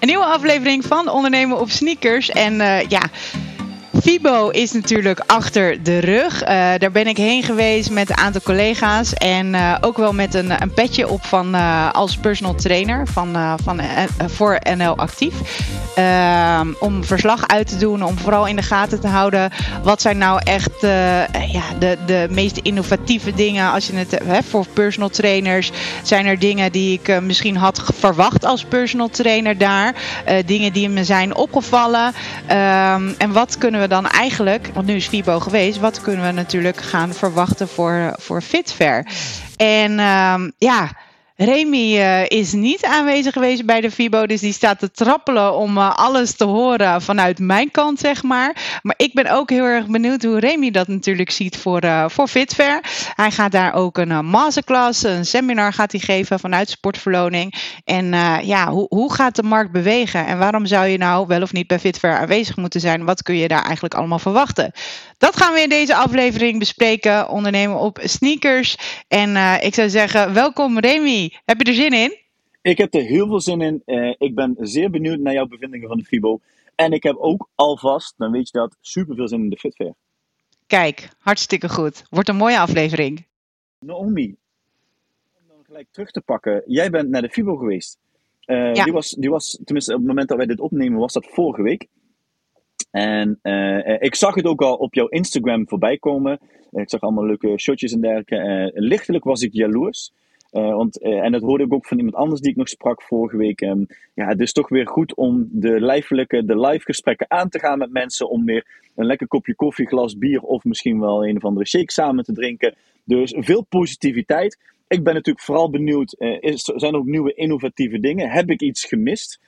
Een nieuwe aflevering van Ondernemen op Sneakers. En uh, ja, FIBO is natuurlijk achter de rug. Uh, daar ben ik heen geweest met een aantal collega's. En uh, ook wel met een, een petje op van, uh, als personal trainer van, van, voor NL Actief. Ehm, om verslag uit te doen, om vooral in de gaten te houden. Wat zijn nou echt ja, de, de meest innovatieve dingen als je het hebt voor personal trainers? Zijn er dingen die ik misschien had verwacht als personal trainer daar? dingen die me zijn opgevallen? Um, en wat kunnen we dan eigenlijk, want nu is FIBO geweest, wat kunnen we natuurlijk gaan verwachten voor, voor Fitfair? En um, ja. Remy uh, is niet aanwezig geweest bij de FIBO, dus die staat te trappelen om uh, alles te horen vanuit mijn kant, zeg maar. Maar ik ben ook heel erg benieuwd hoe Remy dat natuurlijk ziet voor, uh, voor Fitfair. Hij gaat daar ook een masterclass, een seminar gaat hij geven vanuit sportverloning. En ja, hoe, hoe gaat de markt bewegen en waarom zou je nou wel of niet bij Fitfair aanwezig moeten zijn? Wat kun je daar eigenlijk allemaal verwachten? Dat gaan we in deze aflevering bespreken, ondernemen op sneakers. En ik zou zeggen, welkom Remy. Heb je er zin in? Ik heb er heel veel zin in. Uh, ik ben zeer benieuwd naar jouw bevindingen van de FIBO. En ik heb ook alvast, dan weet je dat, super veel zin in de Fitfair. Kijk, hartstikke goed. Wordt een mooie aflevering. Naomi, om dan gelijk terug te pakken. Jij bent naar de FIBO geweest. Uh, ja. die, was, die was, tenminste op het moment dat wij dit opnemen, was dat vorige week. En uh, ik zag het ook al op jouw Instagram voorbij komen. Ik zag allemaal leuke shotjes en dergelijke. lichtelijk was ik jaloers. Uh, want, uh, en dat hoorde ik ook van iemand anders die ik nog sprak vorige week. Um, ja, het is toch weer goed om de lijfelijke, de live gesprekken aan te gaan met mensen. Om weer een lekker kopje koffie, glas bier of misschien wel een of andere shake samen te drinken. Dus veel positiviteit. Ik ben natuurlijk vooral benieuwd, uh, zijn er ook nieuwe innovatieve dingen? Heb ik iets gemist?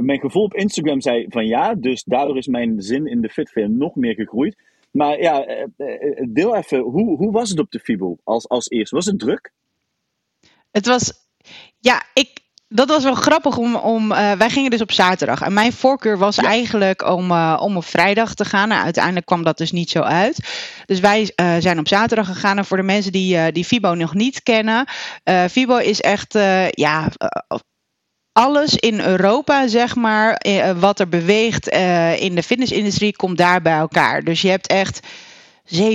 mijn gevoel op Instagram zei van ja, dus daardoor is mijn zin in de Fitfair nog meer gegroeid. Maar ja, deel even, hoe, hoe was het op de FIBO als, als eerst? Was het druk? Het was, ja, ik, dat was wel grappig om. om uh, wij gingen dus op zaterdag. En mijn voorkeur was ja. eigenlijk om, uh, om op vrijdag te gaan. Nou, uiteindelijk kwam dat dus niet zo uit. Dus wij uh, zijn op zaterdag gegaan. En voor de mensen die, die Fibo nog niet kennen. Fibo is echt. ja, alles in Europa, zeg maar. wat er beweegt in de fitnessindustrie, komt daar bij elkaar. Dus je hebt echt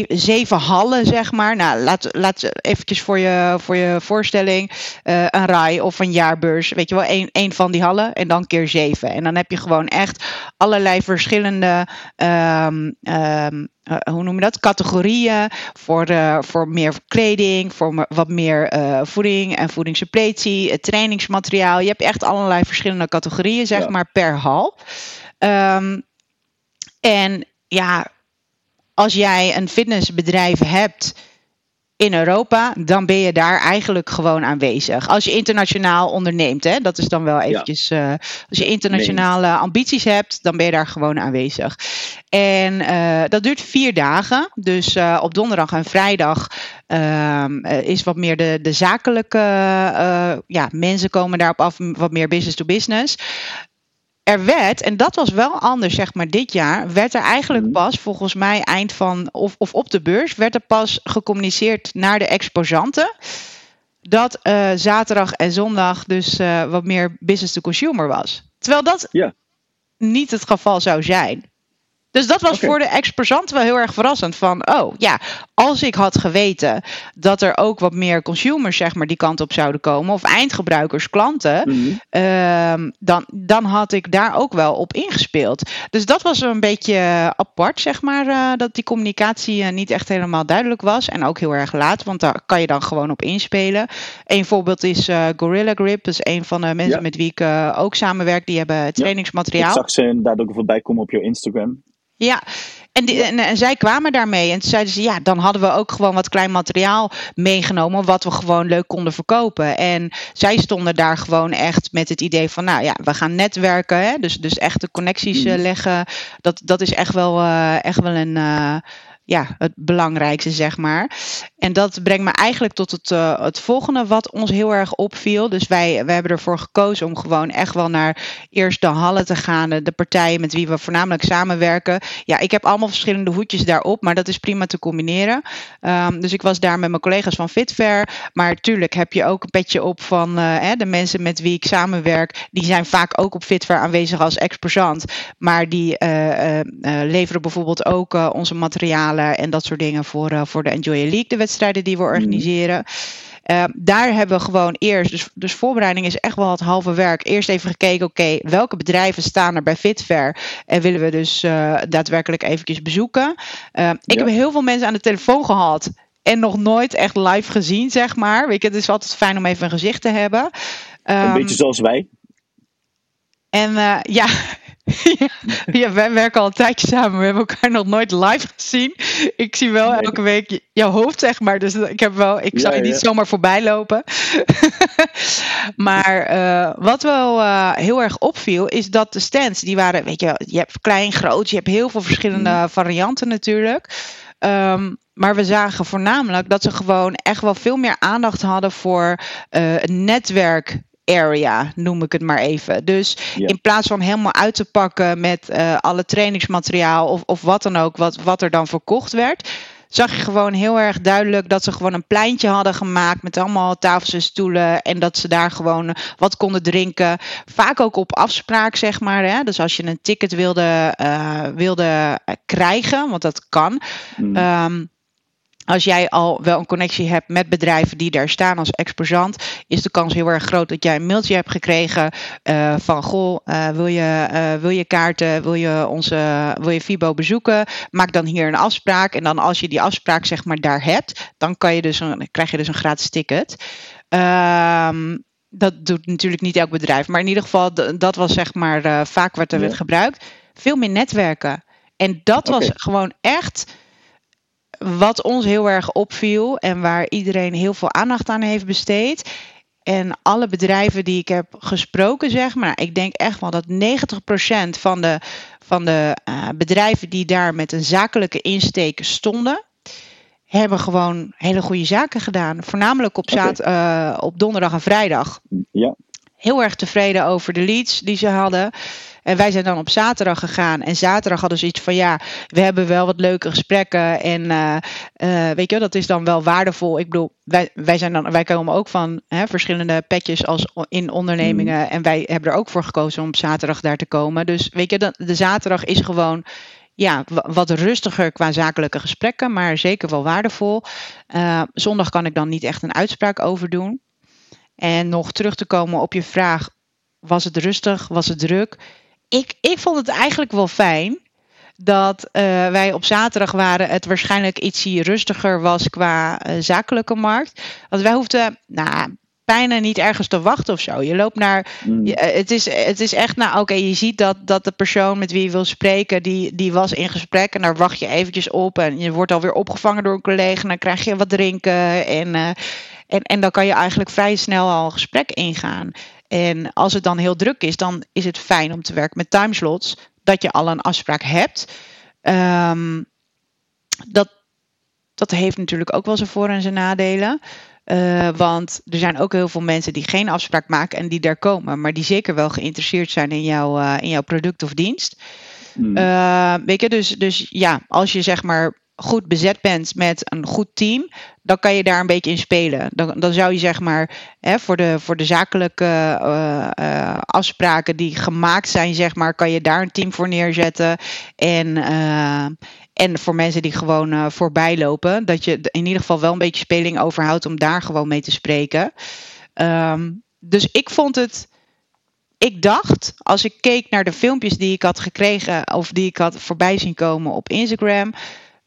zeven hallen, zeg maar. Nou, laat, laat eventjes voor je, voor je voorstelling uh, een rij of een jaarbeurs. Weet je wel, één, één van die hallen en dan keer zeven. En dan heb je gewoon echt allerlei verschillende. Um, um, uh, hoe noem je dat? Categorieën voor, uh, voor meer kleding, voor wat meer uh, voeding en voedingssuppletie, trainingsmateriaal. Je hebt echt allerlei verschillende categorieën, zeg ja. maar, per hal. Um, en ja, als jij een fitnessbedrijf hebt in Europa, dan ben je daar eigenlijk gewoon aanwezig. Als je internationaal onderneemt, hè, dat is dan wel eventjes. Ja. Uh, als je internationale nee. ambities hebt, dan ben je daar gewoon aanwezig. En uh, dat duurt vier dagen. Dus uh, op donderdag en vrijdag is wat meer de, de zakelijke. ja, mensen komen daarop af, wat meer business to business er werd, en dat was wel anders, zeg maar, dit jaar, werd er eigenlijk pas, volgens mij, eind van, of, of op de beurs, werd er pas gecommuniceerd naar de exposanten. Dat uh, zaterdag en zondag dus uh, wat meer business to consumer was. Terwijl dat ja. niet het geval zou zijn. Dus dat was okay. voor de exposant wel heel erg verrassend. Van, oh ja, als ik had geweten dat er ook wat meer consumers zeg maar, die kant op zouden komen, of eindgebruikers, klanten, mm -hmm. uh, dan, dan had ik daar ook wel op ingespeeld. Dus dat was een beetje apart, zeg maar, uh, dat die communicatie uh, niet echt helemaal duidelijk was. En ook heel erg laat, want daar kan je dan gewoon op inspelen. Een voorbeeld is uh, Gorilla Grip, dat is een van de mensen ja. met wie ik ook samenwerk. Die hebben trainingsmateriaal. Ja, ik zag ze inderdaad ook voorbij komen op je Instagram. Ja, en, die, en, en, zij kwamen daarmee. En toen zeiden ze, ja, dan hadden we ook gewoon wat klein materiaal meegenomen. Wat we gewoon leuk konden verkopen. En zij stonden daar gewoon echt met het idee van, nou ja, we gaan netwerken. Hè? Dus, dus echt de connecties uh, leggen. Dat, dat is echt wel, uh, echt wel een. Uh, ja, het belangrijkste, zeg maar. En dat brengt me eigenlijk tot het, uh, het volgende wat ons heel erg opviel. Dus wij, wij hebben ervoor gekozen om gewoon echt wel naar eerst de hallen te gaan. De partijen met wie we voornamelijk samenwerken. Ja, ik heb allemaal verschillende hoedjes daarop, maar dat is prima te combineren. Um, dus ik was daar met mijn collega's van Fitfair. Maar tuurlijk heb je ook een petje op van uh, de mensen met wie ik samenwerk. Die zijn vaak ook op Fitfair aanwezig als exposant. Maar die uh, leveren bijvoorbeeld ook onze materialen en dat soort dingen voor, voor de Enjoy League, de wedstrijden die we mhm. organiseren. Uh, daar hebben we gewoon eerst, dus, dus voorbereiding is echt wel het halve werk. Eerst even gekeken, oké, welke bedrijven staan er bij Fitfair? En willen we dus uh, daadwerkelijk eventjes bezoeken. Uh, ik heb heel veel mensen aan de telefoon gehad. En nog nooit echt live gezien, zeg maar. Weet je, het is altijd fijn om even een gezicht te hebben. Um, een beetje zoals wij. En ja, ja, wij werken al een tijdje samen. We hebben elkaar nog nooit live gezien. Ik zie wel elke week jouw hoofd, zeg maar. Dus ik, heb wel, ik zou je niet zomaar voorbij lopen. maar uh, wat wel uh, heel erg opviel, is dat de stands, die waren, weet je, je hebt klein, groot, je hebt heel veel verschillende mm. varianten natuurlijk. Um, maar we zagen voornamelijk dat ze gewoon echt wel veel meer aandacht hadden voor uh, netwerk area, noem ik het maar even. Dus in plaats van helemaal uit te pakken met uh, alle trainingsmateriaal of, of wat dan ook, wat, wat er dan verkocht werd, zag je gewoon heel erg duidelijk dat ze gewoon een pleintje hadden gemaakt met allemaal tafels en stoelen. En dat ze daar gewoon wat konden drinken. Vaak ook op afspraak, zeg maar. Hè? Dus als je een ticket wilde, uh, wilde krijgen, want dat kan. Mm. Um, als jij al wel een connectie hebt met bedrijven die daar staan als exposant, is de kans heel erg groot dat jij een mailtje hebt gekregen uh, van goh, uh, wil, je, uh, wil je kaarten, wil je onze, wil je Fibo bezoeken? Maak dan hier een afspraak. En dan als je die afspraak zeg maar daar hebt, dan kan je dus een, krijg je dus een gratis ticket. Um, dat doet natuurlijk niet elk bedrijf, maar in ieder geval, dat was zeg maar vaak wat er werd gebruikt. Veel meer netwerken. En dat was gewoon echt wat ons heel erg opviel en waar iedereen heel veel aandacht aan heeft besteed. En alle bedrijven die ik heb gesproken, zeg maar, ik denk echt wel dat 90% van de, van de uh, bedrijven die daar met een zakelijke insteek stonden, hebben gewoon hele goede zaken gedaan. Voornamelijk op, zaad, uh, op donderdag en vrijdag. Ja. Heel erg tevreden over de leads die ze hadden. En wij zijn dan op zaterdag gegaan. En zaterdag hadden ze iets van ja, we hebben wel wat leuke gesprekken. En uh, uh, weet je, dat is dan wel waardevol. Ik bedoel, wij, wij, zijn dan, wij komen ook van hè, verschillende petjes als in ondernemingen. Mm. En wij hebben er ook voor gekozen om op zaterdag daar te komen. Dus weet je, de, de zaterdag is gewoon ja, wat rustiger qua zakelijke gesprekken, maar zeker wel waardevol. Uh, zondag kan ik dan niet echt een uitspraak over doen. En nog terug te komen op je vraag: was het rustig? Was het druk? Ik, ik vond het eigenlijk wel fijn dat uh, wij op zaterdag waren. Het waarschijnlijk ietsie rustiger was qua uh, zakelijke markt. Want wij hoefden nou, bijna niet ergens te wachten of zo. Je loopt naar. Mm. Je, eh, het, is, het is echt, nou oké, je ziet dat, dat de persoon met wie je wil spreken, die, die was in gesprek. En daar wacht je eventjes op. En je wordt alweer opgevangen door een collega. En dan krijg je wat drinken. En, uh, en, en dan kan je eigenlijk vrij snel al een gesprek ingaan. En als het dan heel druk is, dan is het fijn om te werken met timeslots. Dat je al een afspraak hebt. Um, dat, dat heeft natuurlijk ook wel zijn voor- en zijn nadelen. Uh, want er zijn ook heel veel mensen die geen afspraak maken en die daar komen, maar die zeker wel geïnteresseerd zijn in, jouw uh, in jouw product of dienst. Mm. Uh, weet je, dus, dus ja, als je zeg maar goed bezet bent met een goed team, dan kan je daar een beetje in spelen. Dan, dan zou je zeg maar hè, voor, de, voor de zakelijke uh, uh, afspraken die gemaakt zijn, zeg maar, kan je daar een team voor neerzetten. En, uh, en voor mensen die gewoon voorbij lopen, dat je in ieder geval wel een beetje speling overhoudt om daar gewoon mee te spreken. Um, dus ik vond het. Ik dacht, als ik keek naar de filmpjes die ik had gekregen of die ik had voorbij zien komen op Instagram,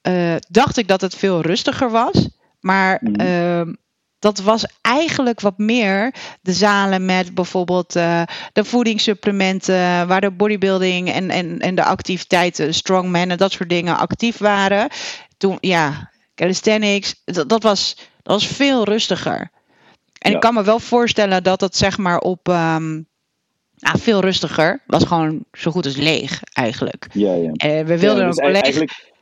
uh, dacht ik dat het veel rustiger was. Maar mm. uh, dat was eigenlijk wat meer de zalen met bijvoorbeeld uh, de voedingssupplementen, waar de bodybuilding en, en, en de activiteiten, strongman en dat soort dingen actief waren. Toen, ja, calisthenics, dat, dat, was, dat was veel rustiger. En ja. ik kan me wel voorstellen dat dat zeg maar op. Um, nou, veel rustiger. Was gewoon zo goed als leeg, eigenlijk. Ja, ja. Uh, we wilden ja, dus een collega. Eigenlijk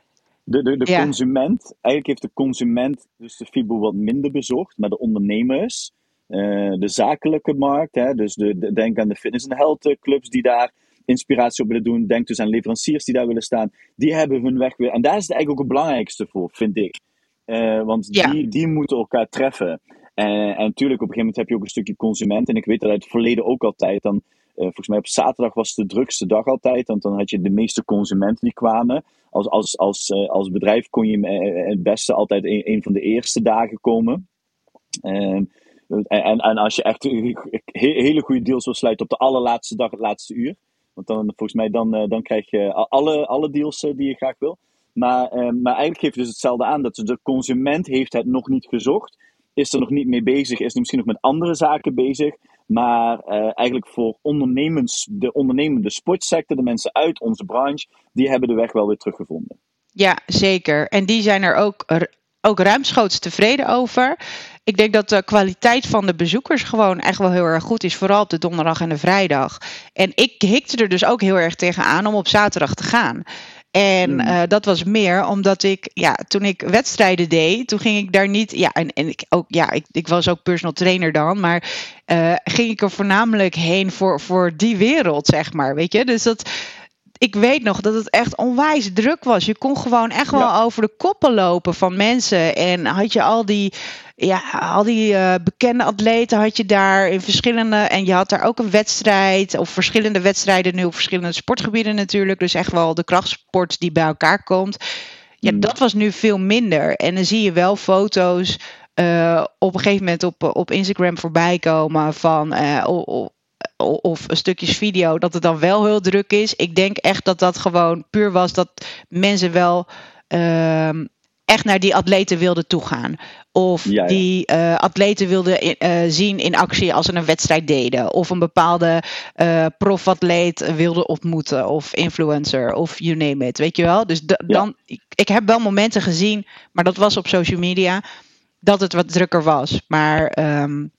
de, de, de consument, eigenlijk heeft de consument dus de FIBO wat minder bezocht, maar de ondernemers, uh, de zakelijke markt, hè, dus de, denk aan de fitness- en health clubs die daar inspiratie op willen doen, denk dus aan leveranciers die daar willen staan, die hebben hun weg weer. En daar is het eigenlijk ook het belangrijkste voor, vind ik. Uh, want die, die moeten elkaar treffen. En, en natuurlijk, op een gegeven moment heb je ook een stukje consument. En ik weet dat uit het verleden ook altijd. Dan, uh, volgens mij op zaterdag was de drukste dag altijd. Want dan had je de meeste consumenten die kwamen. Als, als, als, uh, als bedrijf kon je uh, het beste altijd een, een van de eerste dagen komen. Ehm, en, en als je echt hele goede deals wil sluiten op de allerlaatste dag, het laatste uur. Want dan, volgens mij, dan, dan krijg je alle, alle deals die je graag wil. Maar, ehm, maar eigenlijk geeft het dus hetzelfde aan. Dat de consument heeft het nog niet gezocht is er nog niet mee bezig, is misschien nog met andere zaken bezig. Maar uh, eigenlijk voor ondernemens, de ondernemende sportsector, de mensen uit onze branche, die hebben de weg wel weer teruggevonden. Ja, zeker. En die zijn er ook, ook ruimschoots tevreden over. Ik denk dat de kwaliteit van de bezoekers gewoon echt wel heel erg goed is. Vooral op de donderdag en de vrijdag. En ik hikte er dus ook heel erg tegen aan om op zaterdag te gaan. En uh, dat was meer omdat ik, ja, toen ik wedstrijden deed, toen ging ik daar niet, ja, en, en ik ook, ja, ik, ik was ook personal trainer dan, maar uh, ging ik er voornamelijk heen voor, voor die wereld, zeg maar, weet je. Dus dat, ik weet nog dat het echt onwijs druk was. Je kon gewoon echt wel over de koppen lopen van mensen. En had je al die, ja, al die uh, bekende atleten had je daar in verschillende. En je had daar ook een wedstrijd. Of verschillende wedstrijden nu op verschillende sportgebieden natuurlijk. Dus echt wel de krachtsport die bij elkaar komt. Ja, mm. dat was nu veel minder. En dan zie je wel foto's. Uh, op een gegeven moment op, op Instagram voorbij komen van uh, of stukjes video, dat het dan wel heel druk is. Ik denk echt dat dat gewoon puur was dat mensen wel uh, echt naar die atleten wilden toegaan. Of ja, ja. die uh, atleten wilden uh, zien in actie als ze een wedstrijd deden. Of een bepaalde uh, profatleet wilden ontmoeten. Of influencer. Of you name it. Weet je wel? Dus dan, ik, ik, heb wel momenten gezien, maar dat was op social media, dat het wat drukker was. Maar um,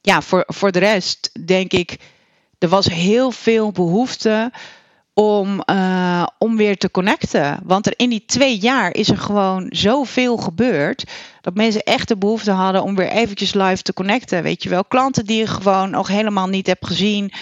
ja, voor, voor de rest denk ik, er was heel veel behoefte om, uh, om weer te connecten. Want er in die twee jaar is er gewoon zoveel gebeurd. Dat mensen echt de behoefte hadden om weer eventjes live te connecten. Weet je wel, klanten die je gewoon nog helemaal niet hebt gezien.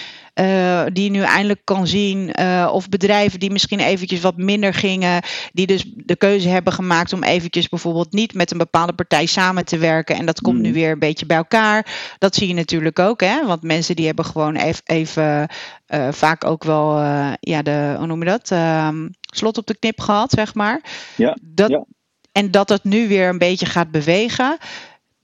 Uh, die je nu eindelijk kan zien. Uh, of bedrijven die misschien eventjes wat minder gingen. Die dus de keuze hebben gemaakt om eventjes bijvoorbeeld niet met een bepaalde partij samen te werken. En dat komt nu mm. weer een beetje bij elkaar. Dat zie je natuurlijk ook. Hè? Want mensen die hebben gewoon even, even uh, vaak ook wel ja, de, hoe noem je dat? Ehm, slot op de knip gehad, zeg maar. Ja, dat, ja. En dat het nu weer een beetje gaat bewegen.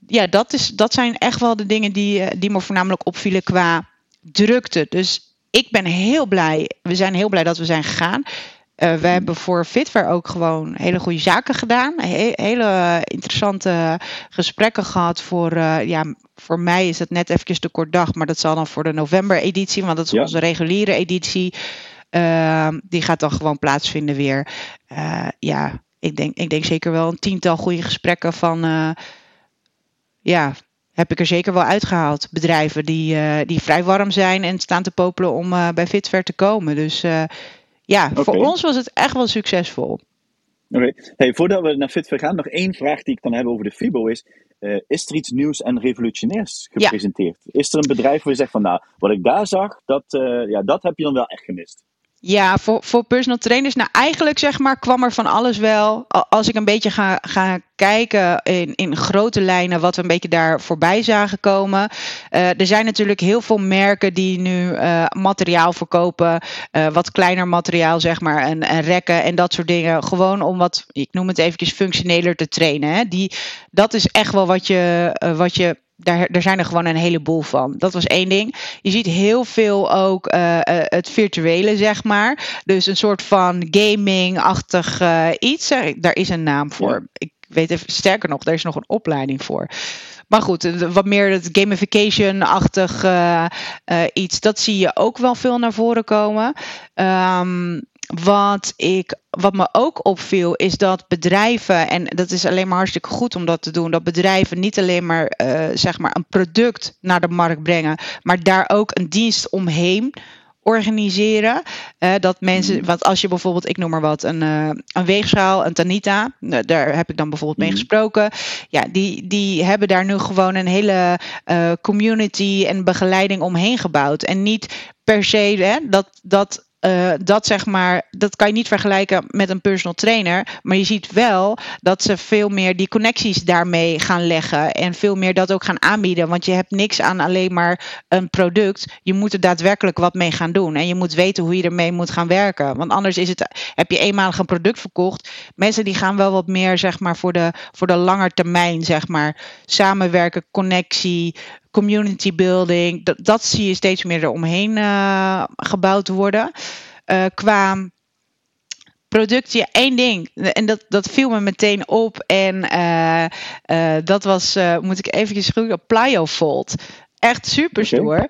Ja, dat, is, dat zijn echt wel de dingen die, die me voornamelijk opvielen qua drukte. Dus ik ben heel blij. We zijn heel blij dat we zijn gegaan. Uh, we hebben voor Fitware ook gewoon hele goede zaken gedaan. He hele interessante gesprekken gehad. Voor, uh, ja, voor mij is het net eventjes de kort dag. Maar dat zal dan voor de november editie. Want dat is ja. onze reguliere editie. Uh, die gaat dan gewoon plaatsvinden weer. ja, ik denk, ik denk zeker wel een tiental goede gesprekken van... ja, heb ik er zeker wel uitgehaald. Bedrijven die, uh, die vrij warm zijn en staan te popelen om uh, bij Fitver te komen. Dus uh, ja, okay. voor ons was het echt wel succesvol. Oké, okay. hey, voordat we naar Fitver gaan, nog één vraag die ik dan heb over de FIBO is. is er iets nieuws en revolutionairs gepresenteerd? Ja. Is er een bedrijf waar je zegt van nou, wat ik daar zag, dat, ja, dat heb je dan wel echt gemist? Ja, voor, voor personal trainers. Nou, eigenlijk zeg maar kwam er van alles wel. Als ik een beetje ga, ga kijken in, in grote lijnen wat we een beetje daar voorbij zagen komen. Uh, er zijn natuurlijk heel veel merken die nu uh, materiaal verkopen. Uh, wat kleiner materiaal, zeg maar. En, en rekken en dat soort dingen. Gewoon om wat, ik noem het eventjes functioneler te trainen. Hè. Die, dat is echt wel wat je, wat je daar, daar zijn er gewoon een heleboel van. Dat was één ding. Je ziet heel veel ook uh, uh, het virtuele, zeg maar. Dus een soort van gaming-achtig uh, iets. Daar is een naam voor. Ja. Ik weet even, sterker nog, daar is nog een opleiding voor. Maar goed, wat meer het gamification-achtig iets. Dat zie je ook wel veel naar voren komen. Um, wat, ik, wat me ook opviel is dat bedrijven, en dat is alleen maar hartstikke goed om dat te doen, dat bedrijven niet alleen maar, uh, zeg maar een product naar de markt brengen, maar daar ook een dienst omheen organiseren. Uh, dat mensen, want als je bijvoorbeeld, ik noem maar wat, een, uh, een weegschaal, een Tanita, uh, daar heb ik dan bijvoorbeeld mee gesproken. Ja, die, die hebben daar nu gewoon een hele community en begeleiding omheen gebouwd. En niet per se hè, dat, dat uh, dat zeg maar, dat kan je niet vergelijken met een personal trainer. Maar je ziet wel dat ze veel meer die connecties daarmee gaan leggen. En veel meer dat ook gaan aanbieden. Want je hebt niks aan alleen maar een product. Je moet er daadwerkelijk wat mee gaan doen. En je moet weten hoe je ermee moet gaan werken. Want anders is het, heb je eenmalig een product verkocht. Mensen die gaan wel wat meer, zeg maar, voor de, voor de lange termijn, zeg maar. Samenwerken, connectie, community building. Dat, dat zie je steeds meer eromheen uh, gebouwd worden. Uh, qua product, ja, één ding. En dat, dat viel me meteen op. En uh, dat was, moet ik eventjes goed Plyo Fold. Echt super stoer.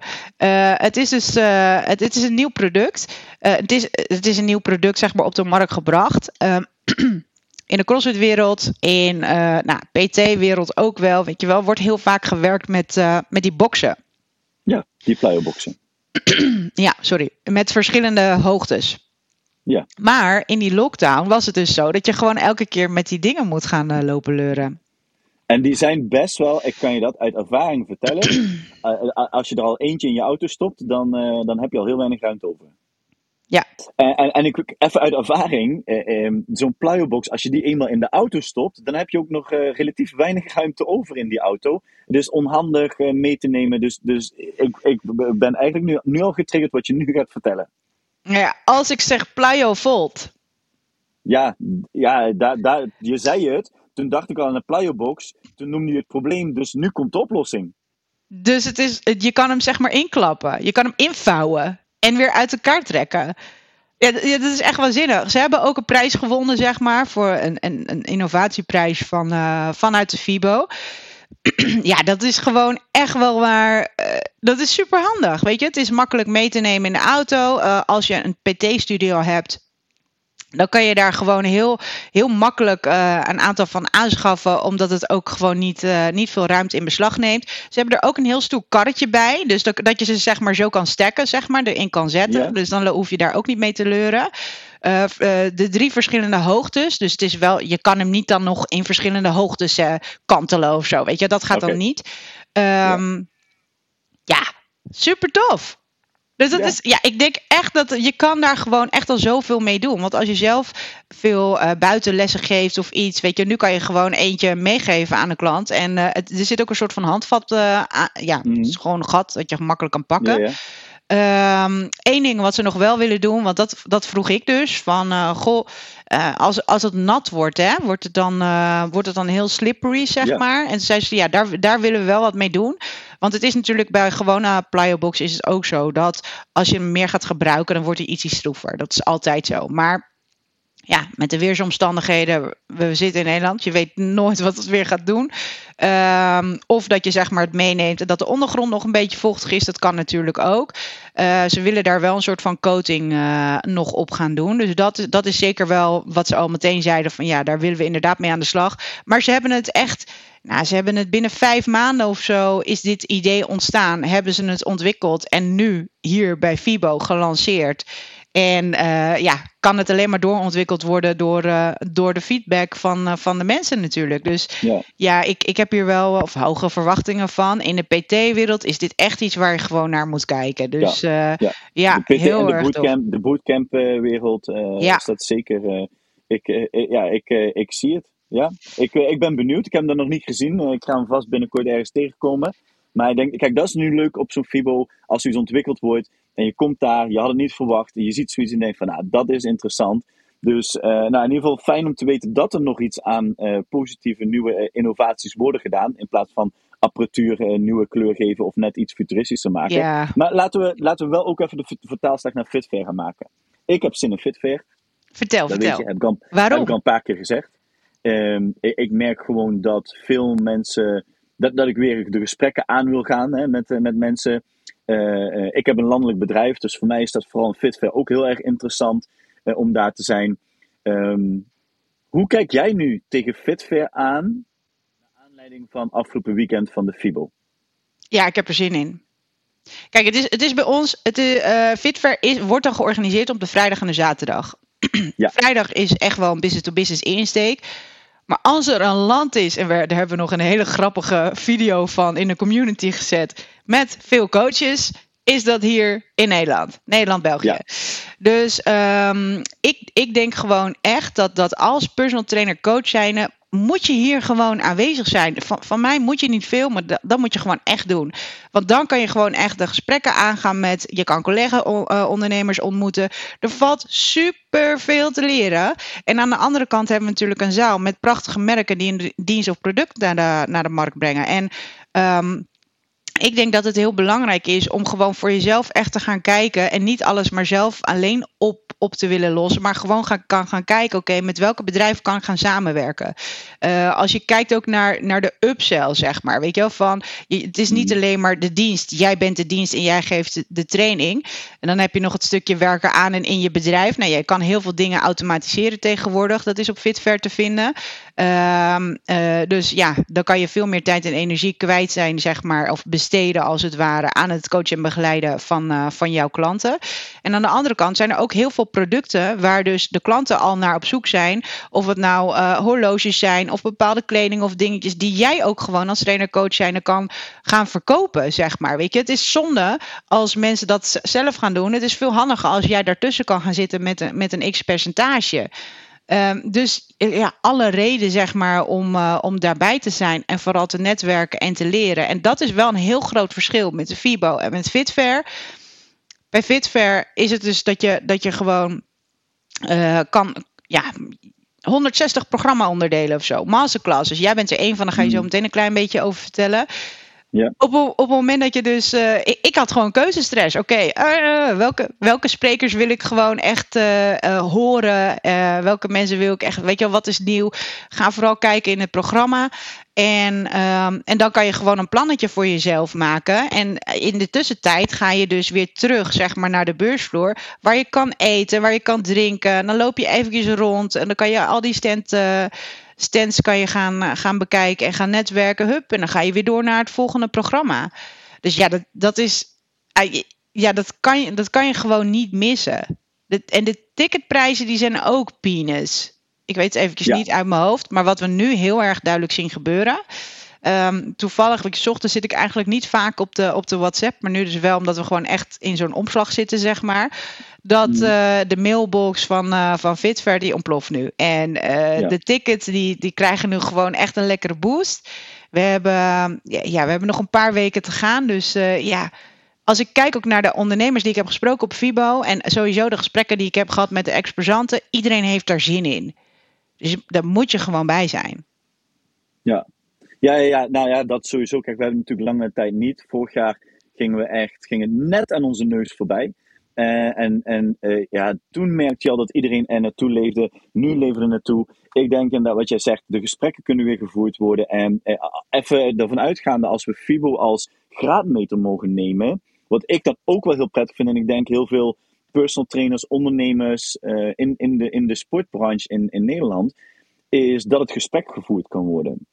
het is dus het, het, is een nieuw product. het, is, het is een nieuw product, zeg maar, op de markt gebracht. In de CrossFit-wereld, in uh, nou, PT-wereld ook wel, weet je wel, wordt heel vaak gewerkt met, uh, met die boksen. Ja, die plyo-boksen. ja, sorry. Met verschillende hoogtes. Ja. Maar in die lockdown was het dus zo dat je gewoon elke keer met die dingen moet gaan uh, lopen leuren. En die zijn best wel, ik kan je dat uit ervaring vertellen. als je er al eentje in je auto stopt, dan, dan heb je al heel weinig ruimte over. Ja. En, en, en ik, even uit ervaring, eh, eh, zo'n plyobox, als je die eenmaal in de auto stopt, dan heb je ook nog eh, relatief weinig ruimte over in die auto. Dus onhandig eh, mee te nemen. Dus, dus ik, ik ben eigenlijk nu, nu al getriggerd wat je nu gaat vertellen. Ja, als ik zeg plyo volt. Ja, ja daar, daar, je zei het. Toen dacht ik al aan een plyobox. Toen noemde je het probleem. Dus nu komt de oplossing. Dus het is, je kan hem zeg maar inklappen. Je kan hem invouwen en weer uit elkaar trekken. Ja, dat is echt waanzinnig. Ze hebben ook een prijs gewonnen, zeg maar, voor een, een, innovatieprijs van, uh, vanuit de FIBO. ja, dat is gewoon echt wel waar. Uh, dat is super handig. Weet je, het is makkelijk mee te nemen in de auto. Uh, als je een PT-studio hebt, dan kan je daar gewoon heel, heel makkelijk uh, een aantal van aanschaffen, omdat het ook gewoon niet, uh, niet veel ruimte in beslag neemt. Ze hebben er ook een heel stoel karretje bij, dus dat, dat je ze zeg maar zo kan stacken, zeg maar, erin kan zetten. Ja. Dus dan hoef je daar ook niet mee te leuren. Uh, de drie verschillende hoogtes, dus het is wel, je kan hem niet dan nog in verschillende hoogtes kantelen of zo, weet je, dat gaat okay. dan niet. Um, ja. ja, super tof. Dus dat ja. is, ja, ik denk echt dat je kan daar gewoon echt al zoveel mee doen. Want als je zelf veel uh, buitenlessen geeft of iets, weet je, nu kan je gewoon eentje meegeven aan de klant. En uh, het, er zit ook een soort van handvat, uh, aan, ja, mm. het is gewoon een gat dat je gemakkelijk kan pakken. Ja, ja. Um, Eén ding wat ze nog wel willen doen, want dat, dat vroeg ik dus, van goh, als, als het nat wordt, hè, wordt, het dan, wordt het dan heel slippery, zeg maar. En zei ze, ja, daar, daar willen we wel wat mee doen. Want het is natuurlijk bij gewone plyobox is het ook zo dat als je hem meer gaat gebruiken, dan wordt hij ietsje stroever. Dat is altijd zo. Maar ja, met de weersomstandigheden, we zitten in Nederland, je weet nooit wat het weer gaat doen. Um, of dat je zeg maar het meeneemt en dat de ondergrond nog een beetje vochtig is, dat kan natuurlijk ook. Uh, ze willen daar wel een soort van coating uh, nog op gaan doen. Dus dat, dat is zeker wel wat ze al meteen zeiden van ja, daar willen we inderdaad mee aan de slag. Maar ze hebben het echt, nou, ze hebben het binnen vijf maanden of zo is dit idee ontstaan. Hebben ze het ontwikkeld en nu hier bij FIBO gelanceerd. En uh, ja, kan het alleen maar doorontwikkeld worden door, uh, door de feedback van, uh, van de mensen natuurlijk. Dus ja, ja ik, ik heb hier wel of hoge verwachtingen van. In de PT-wereld is dit echt iets waar je gewoon naar moet kijken. Dus ja, ja. ja de PT heel en de erg bootcamp, de bootcamp-wereld ja. is dat zeker. ik, ja, ik, ik zie het. Ja, ik, ik ben benieuwd. Ik heb hem dan nog niet gezien. ik ga hem vast binnenkort ergens tegenkomen. Maar ik denk, kijk, dat is nu leuk op zo'n FIBO als zoiets ontwikkeld wordt. En je komt daar, je had het niet verwacht. Je ziet zoiets en denkt van, nou, dat is interessant. Dus uh, nou, in ieder geval fijn om te weten dat er nog iets aan uh, positieve nieuwe uh, innovaties worden gedaan. In plaats van apparatuur een nieuwe kleur geven of net iets futuristischer maken. Ja. Maar laten we, laten we wel ook even de vertaalslag naar Fitfair gaan maken. Ik heb zin in Fitfair. Vertel, dat vertel. Je, heb ik al, Waarom? Heb ik al een paar keer gezegd. Um, ik, ik merk gewoon dat veel mensen dat, dat ik weer de gesprekken aan wil gaan hè, met, met mensen. Uh, uh, ik heb een landelijk bedrijf, dus voor mij is dat vooral een Fitfair ook heel erg interessant uh, om daar te zijn. Um, hoe kijk jij nu tegen Fitfair aan, naar aanleiding van afgelopen weekend van de FIBO? Ja, ik heb er zin in. Kijk, het is, het is bij ons, het uh, Fitfair is, wordt dan georganiseerd op de vrijdag en de zaterdag. Ja. Vrijdag is echt wel een business-to-business insteek. Maar als er een land is, en daar hebben we nog een hele grappige video van in de community gezet, met veel coaches, is dat hier in Nederland. Nederland-België. Dus um, ik, ik denk gewoon echt dat, dat als personal trainer coach zijn, moet je hier gewoon aanwezig zijn. Van, van mij moet je niet veel, maar dat, moet je gewoon echt doen. Want dan kan je gewoon echt de gesprekken aangaan met. Je kan collega-ondernemers eh, ontmoeten. Er valt super veel te leren. En aan de andere kant hebben we natuurlijk een zaal met prachtige merken die een dienst of product naar de, naar de markt brengen. En. Um, ik denk dat het heel belangrijk is om gewoon voor jezelf echt te gaan kijken en niet alles maar zelf alleen op op te willen lossen, maar gewoon gaan, kan gaan kijken, oké, met welke bedrijven kan ik gaan samenwerken. Uh, als je kijkt ook naar, naar de upsell, zeg maar, weet je wel, van het is niet mm. alleen maar de dienst, jij bent de dienst en jij geeft de, training. En dan heb je nog het stukje werken aan en in je bedrijf. Nou, je kan heel veel dingen automatiseren tegenwoordig, dat is op Fitver te vinden. Uh, uh, dus ja, dan kan je veel meer tijd en energie kwijt zijn, zeg maar, of besteden als het ware aan het coachen en begeleiden van, uh, van jouw klanten. En aan de andere kant zijn er ook heel veel producten waar dus de klanten al naar op zoek zijn. Of het nou uh, horloges zijn of bepaalde kleding of dingetjes die jij ook gewoon als trainer coach kan gaan verkopen, zeg maar. Weet je, het is zonde als mensen dat zelf gaan doen. Het is veel handiger als jij daartussen kan gaan zitten met een, met een x percentage. Um, dus ja, alle reden zeg maar om, uh, om daarbij te zijn en vooral te netwerken en te leren. En dat is wel een heel groot verschil met de FIBO en met Fitfair. Bij Fitfair is het dus dat je, dat je gewoon uh, kan, ja, 160 programma-onderdelen of zo. Masterclasses. Jij bent er één van, daar ga je zo hmm. meteen een klein beetje over vertellen. Ja. Op, op het moment dat je dus. Uh, ik, had gewoon keuzestress. Oké, uh, welke, welke sprekers wil ik gewoon echt uh, horen? welke mensen wil ik echt. Weet je wel, wat is nieuw? Ga vooral kijken in het programma. En, um, en dan kan je gewoon een plannetje voor jezelf maken. En in de tussentijd ga je dus weer terug, zeg maar, naar de beursvloer. Waar je kan eten, waar je kan drinken. Dan loop je eventjes rond en dan kan je al die stand, stands kan je gaan, gaan bekijken en gaan netwerken. Hup, en dan ga je weer door naar het volgende programma. Dus ja, dat, dat is. Ja, dat kan, je, dat kan je gewoon niet missen. en de ticketprijzen die zijn ook peanuts. Ik weet het eventjes niet uit mijn hoofd. Maar wat we nu heel erg duidelijk zien gebeuren. Um, toevallig, ik ochtends zit ik eigenlijk niet vaak op de, op de WhatsApp. Maar nu dus wel, omdat we gewoon echt in zo'n omslag zitten, zeg maar. Dat uh, de mailbox van, uh, van Fitver, die ontploft nu. En uh, de tickets, die, die krijgen nu gewoon echt een lekkere boost. We hebben, ja, we hebben nog een paar weken te gaan. Dus ja, als ik kijk ook naar de ondernemers die ik heb gesproken op Fibo. En sowieso de gesprekken die ik heb gehad met de exposanten. Iedereen heeft daar zin in. Dus daar moet je gewoon bij zijn. Ja. Ja, ja, nou ja, dat sowieso. Kijk, we hebben natuurlijk lange tijd niet. Vorig jaar gingen we echt, gingen net aan onze neus voorbij. Uh, en en uh, ja, toen merkte je al dat iedereen er naartoe leefde. Nu leven er naartoe. Ik denk dat wat jij zegt, de gesprekken kunnen weer gevoerd worden. En uh, even ervan uitgaande, als we FIBO als graadmeter mogen nemen. Wat ik dan ook wel heel prettig vind. En ik denk heel veel personal trainers, ondernemers in, in, de, in de sportbranche in, in Nederland, is dat het gesprek gevoerd kan worden.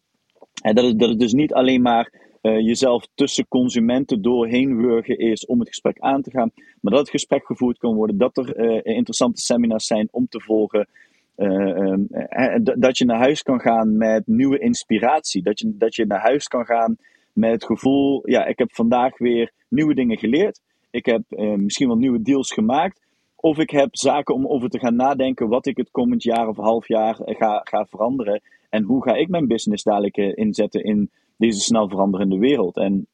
En dat het, dus niet alleen maar uh, jezelf tussen consumenten doorheen wurgen is om het gesprek aan te gaan, maar dat het gesprek gevoerd kan worden, dat er uh, interessante seminars zijn om te volgen. Um, dat je naar huis kan gaan met nieuwe inspiratie. Dat je, dat je naar huis kan gaan met het gevoel: ja, ik heb vandaag weer nieuwe dingen geleerd. Ik heb eh, misschien wel nieuwe deals gemaakt. Of ik heb zaken om over te gaan nadenken wat ik het komend jaar of half jaar eh, ga, ga veranderen. En hoe ga ik mijn business dadelijk eh, inzetten in deze snel veranderende wereld. En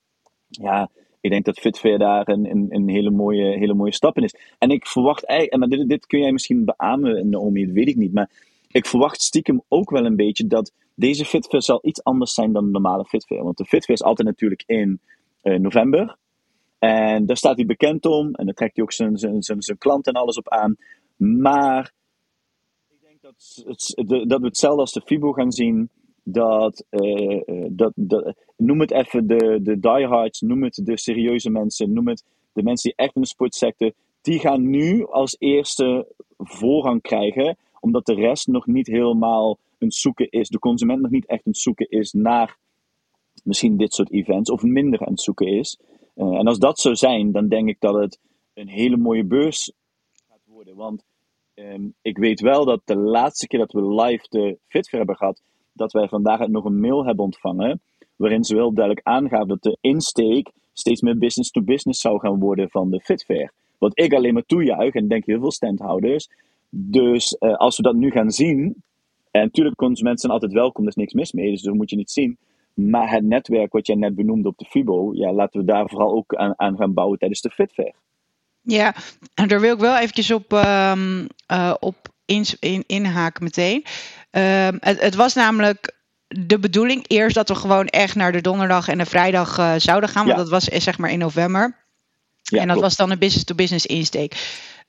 ja, ik denk dat Fitfair daar een, een, hele, mooie, hele mooie stap in is. En ik verwacht eigenlijk, en dit, dit kun jij misschien beamen, Naomi, dat weet ik niet. Maar ik verwacht stiekem ook wel een beetje dat deze Fitfair zal iets anders zijn dan de normale Fitfair. Want de Fitfair is altijd natuurlijk in november. En daar staat hij bekend om. En daar trekt hij ook zijn, zijn, zijn, zijn klant en alles op aan. Maar dat, dat we hetzelfde als de FIBO gaan zien. Dat, uh, dat, dat, noem het even de, de diehards, noem het de serieuze mensen, noem het de mensen die echt in de sportsector. Die gaan nu als eerste voorrang krijgen, omdat de rest nog niet helemaal een zoeken is. De consument nog niet echt een zoeken is naar misschien dit soort events, of minder aan het zoeken is. en als dat zou zijn, dan denk ik dat het een hele mooie beurs gaat worden. Want ehm, ik weet wel dat de laatste keer dat we live de Fitfair hebben gehad, dat wij vandaag nog een mail hebben ontvangen. Waarin ze wel duidelijk aangaven dat de insteek steeds meer business to business zou gaan worden van de Fitfair. Wat ik alleen maar toejuich en denk heel veel standhouders. Dus uh, als we dat nu gaan zien. En natuurlijk, consumenten zijn altijd welkom, er is niks mis mee, dus dat moet je niet zien. Maar het netwerk wat jij net benoemde op de FIBO, ja, laten we daar vooral ook aan, aan gaan bouwen tijdens de Fitfair. Ja, en daar wil ik wel eventjes op, um, uh, op in, in, inhaken meteen. Um, het, het, was namelijk de bedoeling eerst dat we gewoon echt naar de donderdag en de vrijdag uh, zouden gaan. Want ja. dat was zeg maar in november. Ja, en dat klopt. was dan een business-to-business insteek.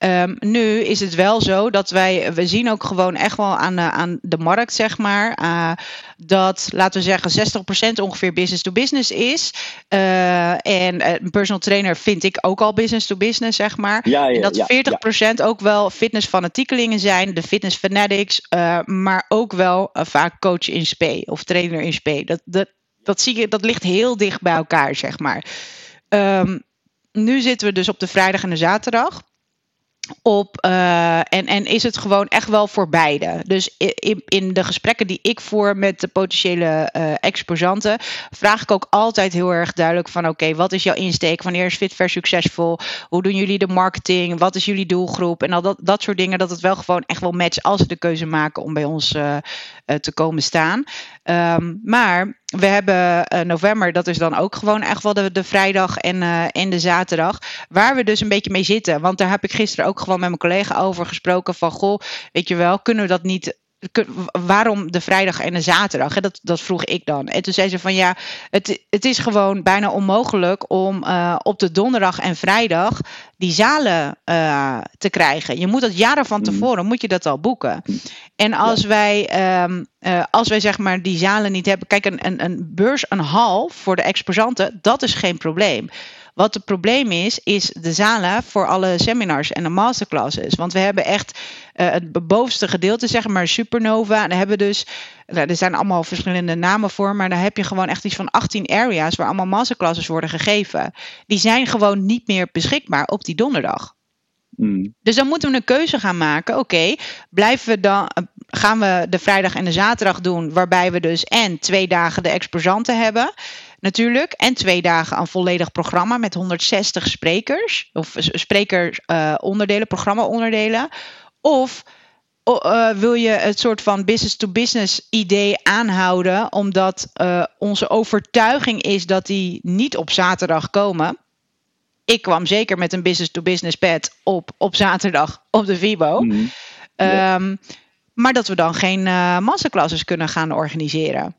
Um, nu is het wel zo dat wij, we zien ook gewoon echt wel aan de, aan de markt, zeg maar, uh, dat, laten we zeggen, 60% ongeveer business to business is. Uh, en een personal trainer vind ik ook al business to business, zeg maar. Ja, ja, en dat ja, 40% ook wel fitnessfanatiekelingen zijn, de fitness fanatics, uh, maar ook wel vaak coach in spe of trainer in spe. Dat, dat, dat zie je, dat ligt heel dicht bij elkaar, zeg maar. Um, nu zitten we dus op de vrijdag en de zaterdag op uh, en, en is het gewoon echt wel voor beide. Dus in, in de gesprekken die ik voer met de potentiële uh, exposanten, vraag ik ook altijd heel erg duidelijk van oké, wat is jouw insteek? Wanneer is Fitver succesvol? Hoe doen jullie de marketing? Wat is jullie doelgroep? En al dat, dat soort dingen, dat het wel gewoon echt wel matcht als ze de keuze maken om bij ons uh, te komen staan. Um, maar we hebben november, dat is dan ook gewoon echt wel de, de vrijdag en, en de zaterdag. Waar we dus een beetje mee zitten. Want daar heb ik gisteren ook gewoon met mijn collega over gesproken. Van goh, weet je wel, kunnen we dat niet waarom de vrijdag en de zaterdag? Dat, dat vroeg ik dan. En toen zei ze van ja, het, het is gewoon bijna onmogelijk om uh, op de donderdag en vrijdag die zalen uh, te krijgen. Je moet dat jaren van tevoren, moet je dat al boeken. En als ja. wij, um, uh, als wij zeg maar die zalen niet hebben, kijk, een, een, een beurs, een hal voor de exposanten, dat is geen probleem. Wat het probleem is, is de zalen voor alle seminars en de masterclasses. Want we hebben echt uh, het bovenste gedeelte, zeg maar, supernova. En daar hebben we dus, nou, er zijn allemaal verschillende namen voor, maar daar heb je gewoon echt iets van 18 areas waar allemaal masterclasses worden gegeven. Die zijn gewoon niet meer beschikbaar op die donderdag. Mm. Dus dan moeten we een keuze gaan maken. Oké, okay, blijven we dan, gaan we de vrijdag en de zaterdag doen, waarbij we dus en twee dagen de exposanten hebben natuurlijk. En twee dagen een volledig programma met 160 sprekers. Of sprekeronderdelen, uh, programma-onderdelen. Of uh, wil je het soort van business-to-business idee aanhouden, omdat uh, onze overtuiging is dat die niet op zaterdag komen. Ik kwam zeker met een business-to-business pad op, op zaterdag op de Vibo. Mhm. Mm. Um, maar dat we dan geen uh, masterclasses kunnen gaan organiseren.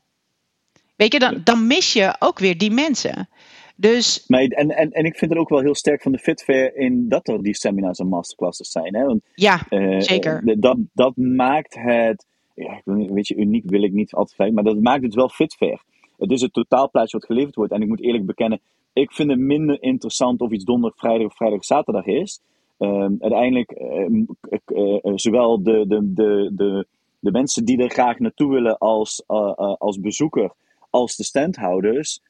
Weet je, dan, dan mis je ook weer die mensen. Dus... Maar, en, en, en ik vind het ook wel heel sterk van de Fitfair in dat er die seminars en masterclasses zijn. Hè? Want, ja, uh, zeker. Dat, dat maakt het, ja, weet je, uniek wil ik niet altijd fijn, maar dat maakt het wel Fitfair. Het is het totaalplaatje wat geleverd wordt. En ik moet eerlijk bekennen, ik vind het minder interessant of iets donderdag, vrijdag of vrijdag, zaterdag is. Uh, uiteindelijk, uh, zowel de, de, de, de, de mensen die er graag naartoe willen als, als bezoeker, als de standhouders,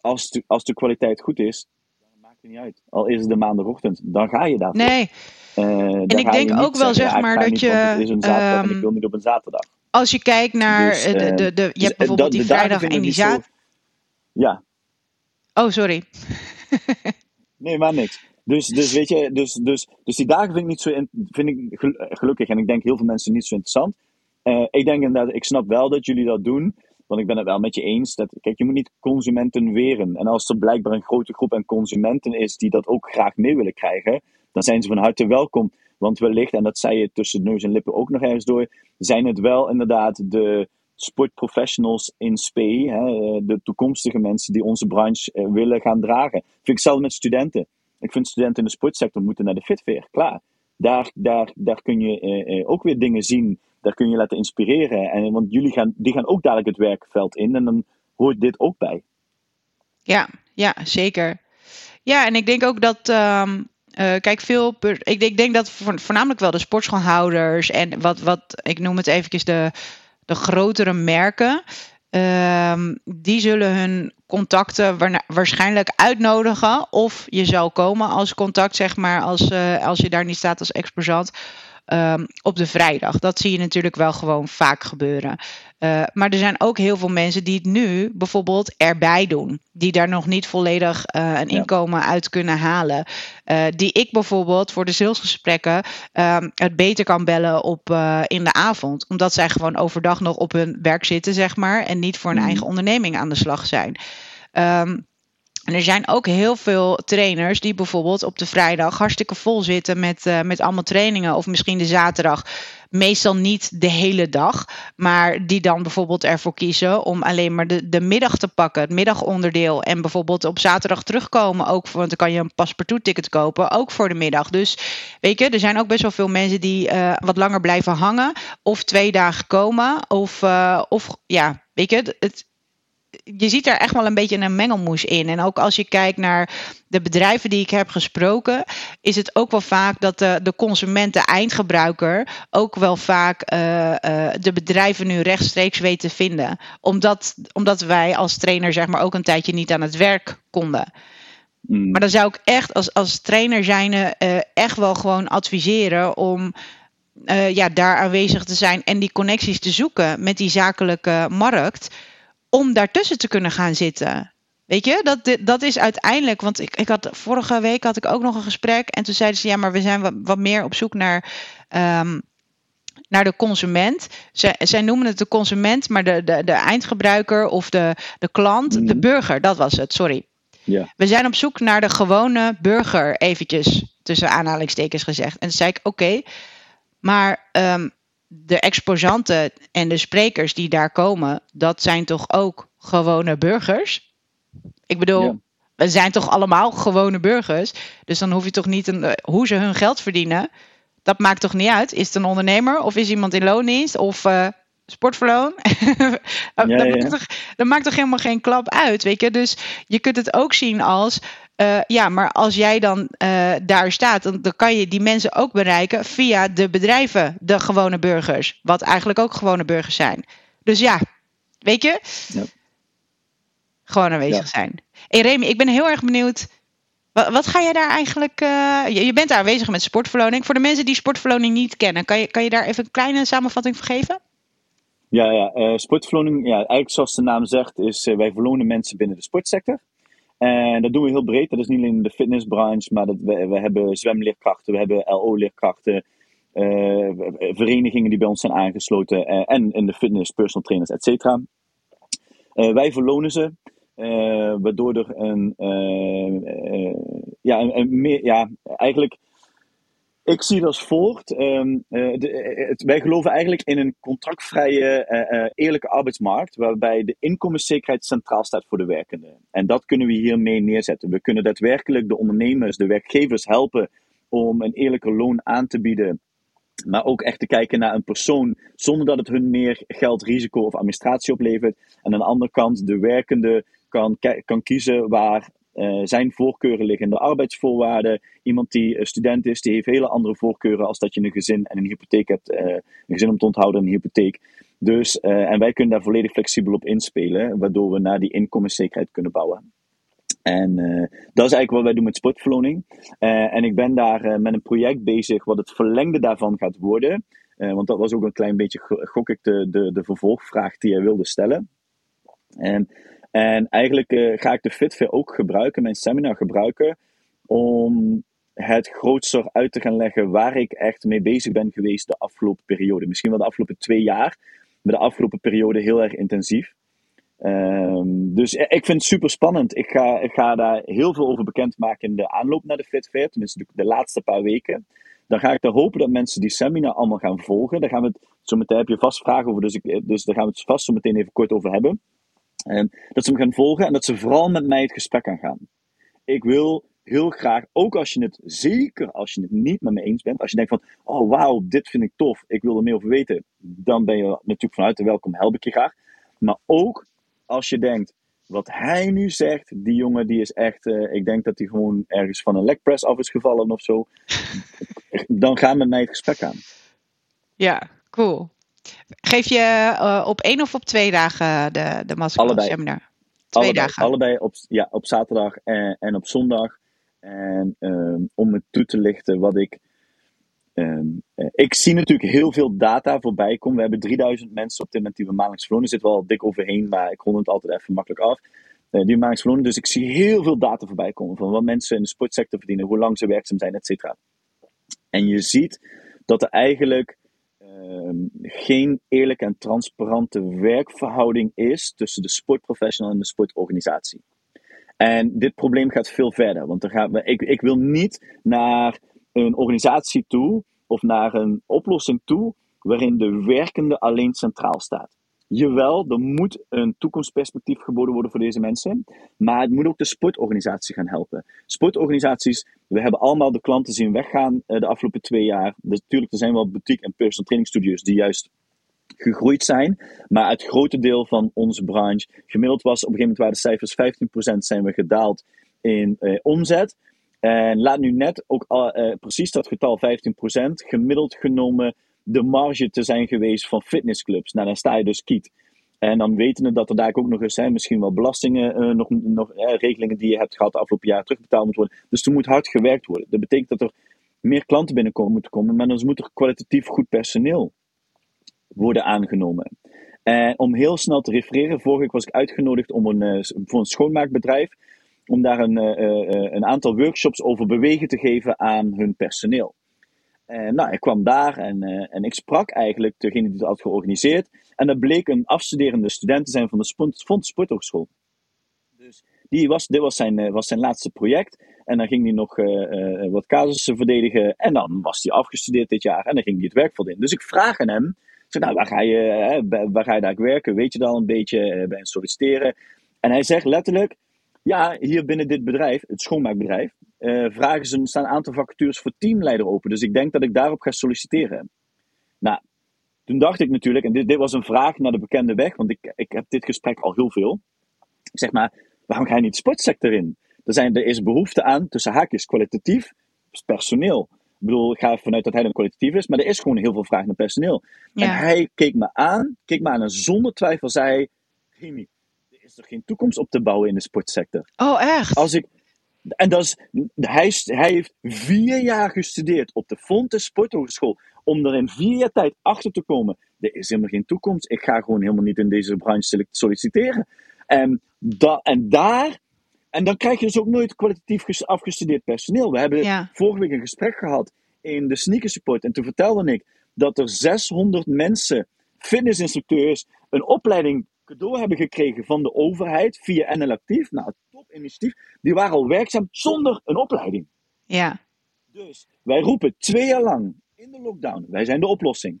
als de, als de kwaliteit goed is, dan maakt het niet uit. Al is het de maandagochtend, dan ga je daarvoor. Nee. Uh, en ik denk ook wel, zeggen, zeg maar, dat niet, je. Het is een zaterdag um, en ik wil niet op een zaterdag. Als je kijkt naar Dus, de, uh, de, de, je dus, hebt bijvoorbeeld die vrijdag en die zaterdag. Ja, Oh, sorry. nee, maar niks. Dus, dus weet je, dus, dus, dus die dagen vind ik niet zo in- vind ik gel- gelukkig en ik denk heel veel mensen niet zo interessant. Eh, ik denk inderdaad, ik snap wel dat jullie dat doen. Want ik ben het wel met je eens. Dat, kijk, je moet niet consumenten weren. En als er blijkbaar een grote groep aan consumenten is die dat ook graag mee willen krijgen, dan zijn ze van harte welkom. Want wellicht, en dat zei je tussen neus en lippen ook nog ergens door, zijn het wel inderdaad de sportprofessionals in spe, hè, de toekomstige mensen die onze branche eh, willen gaan dragen. Vind ik zelf met studenten. Ik vind studenten in de sportsector moeten naar de Fitfair, klaar. Daar, daar, daar kun je eh, eh, ook weer dingen zien. Daar kun je laten inspireren. En, want jullie gaan, die gaan ook dadelijk het werkveld in. En dan hoort dit ook bij. Ja, ja, zeker. Ja, en ik denk ook dat. ehm, eh, kijk, veel. Ik, ik denk dat voor- voornamelijk wel de sportschoolhouders en wat, wat ik noem het eventjes de, de grotere merken. Ehm, die zullen hun contacten waarschijnlijk uitnodigen. Of je zal komen als contact, zeg maar, als, uh, als je daar niet staat als exposant. Um, op de vrijdag. Dat zie je natuurlijk wel gewoon vaak gebeuren. Uh, maar er zijn ook heel veel mensen die het nu bijvoorbeeld erbij doen. Die daar nog niet volledig uh, een inkomen uit kunnen halen. Uh, die ik bijvoorbeeld voor de salesgesprekken um, het beter kan bellen op in de avond. Omdat zij gewoon overdag nog op hun werk zitten, zeg maar. En niet voor een mm. eigen onderneming aan de slag zijn. Um, en er zijn ook heel veel trainers die bijvoorbeeld op de vrijdag hartstikke vol zitten met, uh, met allemaal trainingen. Of misschien de zaterdag. Meestal niet de hele dag. Maar die dan bijvoorbeeld ervoor kiezen om alleen maar de, de middag te pakken. Het middagonderdeel. En bijvoorbeeld op zaterdag terugkomen. Ook, want dan kan je een paspartout-ticket kopen. Ook voor de middag. Dus weet je, er zijn ook best wel veel mensen die uh, wat langer blijven hangen. Of twee dagen komen. Of, uh, of ja, weet je, het, je ziet er echt wel een beetje een mengelmoes in. En ook als je kijkt naar de bedrijven die ik heb gesproken, is het ook wel vaak dat de, de consument, de eindgebruiker, ook wel vaak uh, uh, de bedrijven nu rechtstreeks weet te vinden. Omdat, omdat wij als trainer zeg maar ook een tijdje niet aan het werk konden. Mm. Maar dan zou ik echt als, als trainer zijn uh, echt wel gewoon adviseren om ja, daar aanwezig te zijn en die connecties te zoeken met die zakelijke markt om daartussen te kunnen gaan zitten. Weet je, dat, dat is uiteindelijk. Want ik, ik had vorige week had ik ook nog een gesprek. En toen zeiden ze: ja, maar we zijn wat, wat meer op zoek naar. Um, naar de consument. Zij, zij noemen het de consument, maar de, de, de eindgebruiker of de, de klant, de mhm. burger, dat was het, sorry. Ja. We zijn op zoek naar de gewone burger, eventjes tussen aanhalingstekens gezegd. En toen zei ik: oké, maar um, de exposanten en de sprekers die daar komen, dat zijn toch ook gewone burgers? Ik bedoel, we zijn toch allemaal gewone burgers? Dus dan hoef je toch niet een, hoe ze hun geld verdienen. Dat maakt toch niet uit? Is het een ondernemer of is iemand in loondienst of uh, sportverloon? dat, Maakt toch, dat maakt toch helemaal geen klap uit, weet je? Dus je kunt het ook zien als uh, ja, maar als jij dan uh, daar staat, dan, dan, kan je die mensen ook bereiken via de bedrijven, de gewone burgers. Wat eigenlijk ook gewone burgers zijn. Dus ja, weet je? Ja. Gewoon aanwezig zijn. Hey Remy, ik ben heel erg benieuwd. Wat, wat ga jij daar eigenlijk. Uh, je, je, bent daar aanwezig met sportverloning. Voor de mensen die sportverloning niet kennen, kan je, kan je daar even een kleine samenvatting van geven? Ja, ja sportverloning, ja, eigenlijk zoals de naam zegt, is wij verlonen mensen binnen de sportsector. En dat doen we heel breed. Dat is niet alleen de fitnessbranche, maar dat we, we hebben zwemleerkrachten, we hebben LO-leerkrachten, uh, verenigingen die bij ons zijn aangesloten uh, en in de fitness, personal trainers, et cetera. Uh, wij verlonen ze, waardoor er een, ja, een meer, ja, eigenlijk ik zie het als voort. Ehm, eh, de, wij geloven eigenlijk in een contractvrije, eerlijke arbeidsmarkt, waarbij de inkomenszekerheid centraal staat voor de werkenden. En dat kunnen we hiermee neerzetten. We kunnen daadwerkelijk de ondernemers, de werkgevers helpen om een eerlijke loon aan te bieden. Maar ook echt te kijken naar een persoon zonder dat het hun meer geld, risico of administratie oplevert. En aan de andere kant, de werkende kan, kan kiezen waar uh, zijn voorkeuren liggen in de arbeidsvoorwaarden. Iemand die uh, student is, die heeft hele andere voorkeuren als dat je een gezin en een hypotheek hebt. Uh, een gezin om te onthouden en een hypotheek. Dus, en wij kunnen daar volledig flexibel op inspelen, waardoor we naar die inkomenszekerheid kunnen bouwen. En dat is eigenlijk wat wij doen met sportverloning. en ik ben daar met een project bezig wat het verlengde daarvan gaat worden. want dat was ook een klein beetje, gok ik, de, de, de vervolgvraag die jij wilde stellen. En en eigenlijk uh, ga ik de FitFair ook gebruiken, mijn seminar gebruiken, om het grootste uit te gaan leggen waar ik echt mee bezig ben geweest de afgelopen periode. Misschien wel de afgelopen twee jaar, maar de afgelopen periode heel erg intensief. Um, dus ik vind het super spannend. Ik ga, ik ga daar heel veel over bekendmaken in de aanloop naar de FitFair, tenminste de, laatste paar weken. Dan ga ik er hopen dat mensen die seminar allemaal gaan volgen. Daar gaan we het zo meteen heb je vast vragen over, dus, ik, dus daar gaan we het vast zo meteen even kort over hebben. En dat ze hem gaan volgen en dat ze vooral met mij het gesprek gaan gaan. Ik wil heel graag, ook als je het, zeker als je het niet met me eens bent, als je denkt van, oh wauw, dit vind ik tof, ik wil er meer over weten, dan ben je natuurlijk vanuit de welkom, help ik je graag. Maar ook als je denkt, wat hij nu zegt, die jongen die is echt, uh, ik denk dat hij gewoon ergens van een legpress af is gevallen of zo, dan ga met mij het gesprek aan. Ja, cool. Geef je uh, op één of op twee dagen de, de masterclass seminar? Twee allebei, dagen. Allebei op, ja, op zaterdag en, en op zondag. En um, om het toe te lichten wat ik. Um, ik zie natuurlijk heel veel data voorbij komen. We hebben 3000 mensen op dit moment die we maandelijks verloren. Er zit wel dik overheen, maar ik rond het altijd even makkelijk af. Uh, die maandelijks verloren. Dus ik zie heel veel data voorbij komen van wat mensen in de sportsector verdienen, hoe lang ze werkzaam zijn, et cetera. En je ziet dat er eigenlijk geen eerlijke en transparante werkverhouding is tussen de sportprofessional en de sportorganisatie. En dit probleem gaat veel verder. Want er gaat, ik, ik wil niet naar een organisatie toe of naar een oplossing toe waarin de werkende alleen centraal staat. Jawel, er moet een toekomstperspectief geboden worden voor deze mensen. Maar het moet ook de sportorganisatie gaan helpen. Sportorganisaties, we hebben allemaal de klanten zien weggaan eh, de afgelopen twee jaar. Natuurlijk, er zijn wel boutique en personal training studios die juist gegroeid zijn. Maar het grote deel van onze branche, gemiddeld was op een gegeven moment waren de cijfers 15% zijn we gedaald in eh, omzet. En laat nu net ook uh, precies dat getal 15% gemiddeld genomen de marge te zijn geweest van fitnessclubs. Nou, dan sta je dus kiet. En dan weten we dat er daar ook nog eens zijn, misschien wel belastingen, uh, nog, nog uh, regelingen die je hebt gehad de afgelopen jaar terugbetaald moeten worden. Dus er moet hard gewerkt worden. Dat betekent dat er meer klanten binnenkomen moeten komen, maar dan moet er kwalitatief goed personeel worden aangenomen. En om heel snel te refereren, vorige week was ik uitgenodigd om een, uh, voor een schoonmaakbedrijf, om daar een, een aantal workshops over bewegen te geven aan hun personeel. En nou, ik kwam daar en, uh, en ik sprak eigenlijk degene die het had georganiseerd. En dat bleek een afstuderende student te zijn van de Fond Sporthogeschool. Dus die was, dit was zijn, uh, was zijn laatste project. En dan ging hij nog wat casussen verdedigen. En dan was hij afgestudeerd dit jaar. En dan ging hij het werk in. Dus ik vraag aan hem. Zeg, nou, waar ga je, hè, waar ga je daar werken? Weet je dan een beetje bij een solliciteren? En hij zegt letterlijk, ja, hier binnen dit bedrijf, het schoonmaakbedrijf, uh, vragen ze, staan een aantal vacatures voor teamleider open. Dus ik denk dat ik daarop ga solliciteren. Nou, toen dacht ik natuurlijk, en dit, dit was een vraag naar de bekende weg, want ik, ik heb dit gesprek al heel veel. Ik zeg maar, waarom ga je niet de sportsector in? Er, zijn, er is behoefte aan, tussen haakjes, kwalitatief personeel. Ik bedoel, ik ga vanuit dat hij dan kwalitatief is, maar er is gewoon heel veel vraag naar personeel. En hij keek me aan, keek me aan en zonder twijfel zei hij, is er geen toekomst op te bouwen in de sportsector. Oh, echt? Als ik, en dat is, hij, hij heeft vier jaar gestudeerd op de Fonte Sporthogeschool. Om er in vier jaar tijd achter te komen. Er is helemaal geen toekomst. Ik ga gewoon helemaal niet in deze branche solliciteren. En, da, en daar. En dan krijg je dus ook nooit kwalitatief afgestudeerd personeel. We hebben vorige week een gesprek gehad in de sneaker support. En toen vertelde ik dat er 600 mensen, fitnessinstructeurs, een opleiding cadeau hebben gekregen van de overheid via NL Actief. Nou, top initiatief. Die waren al werkzaam zonder een opleiding. Ja. Dus wij roepen twee jaar lang in de lockdown: wij zijn de oplossing.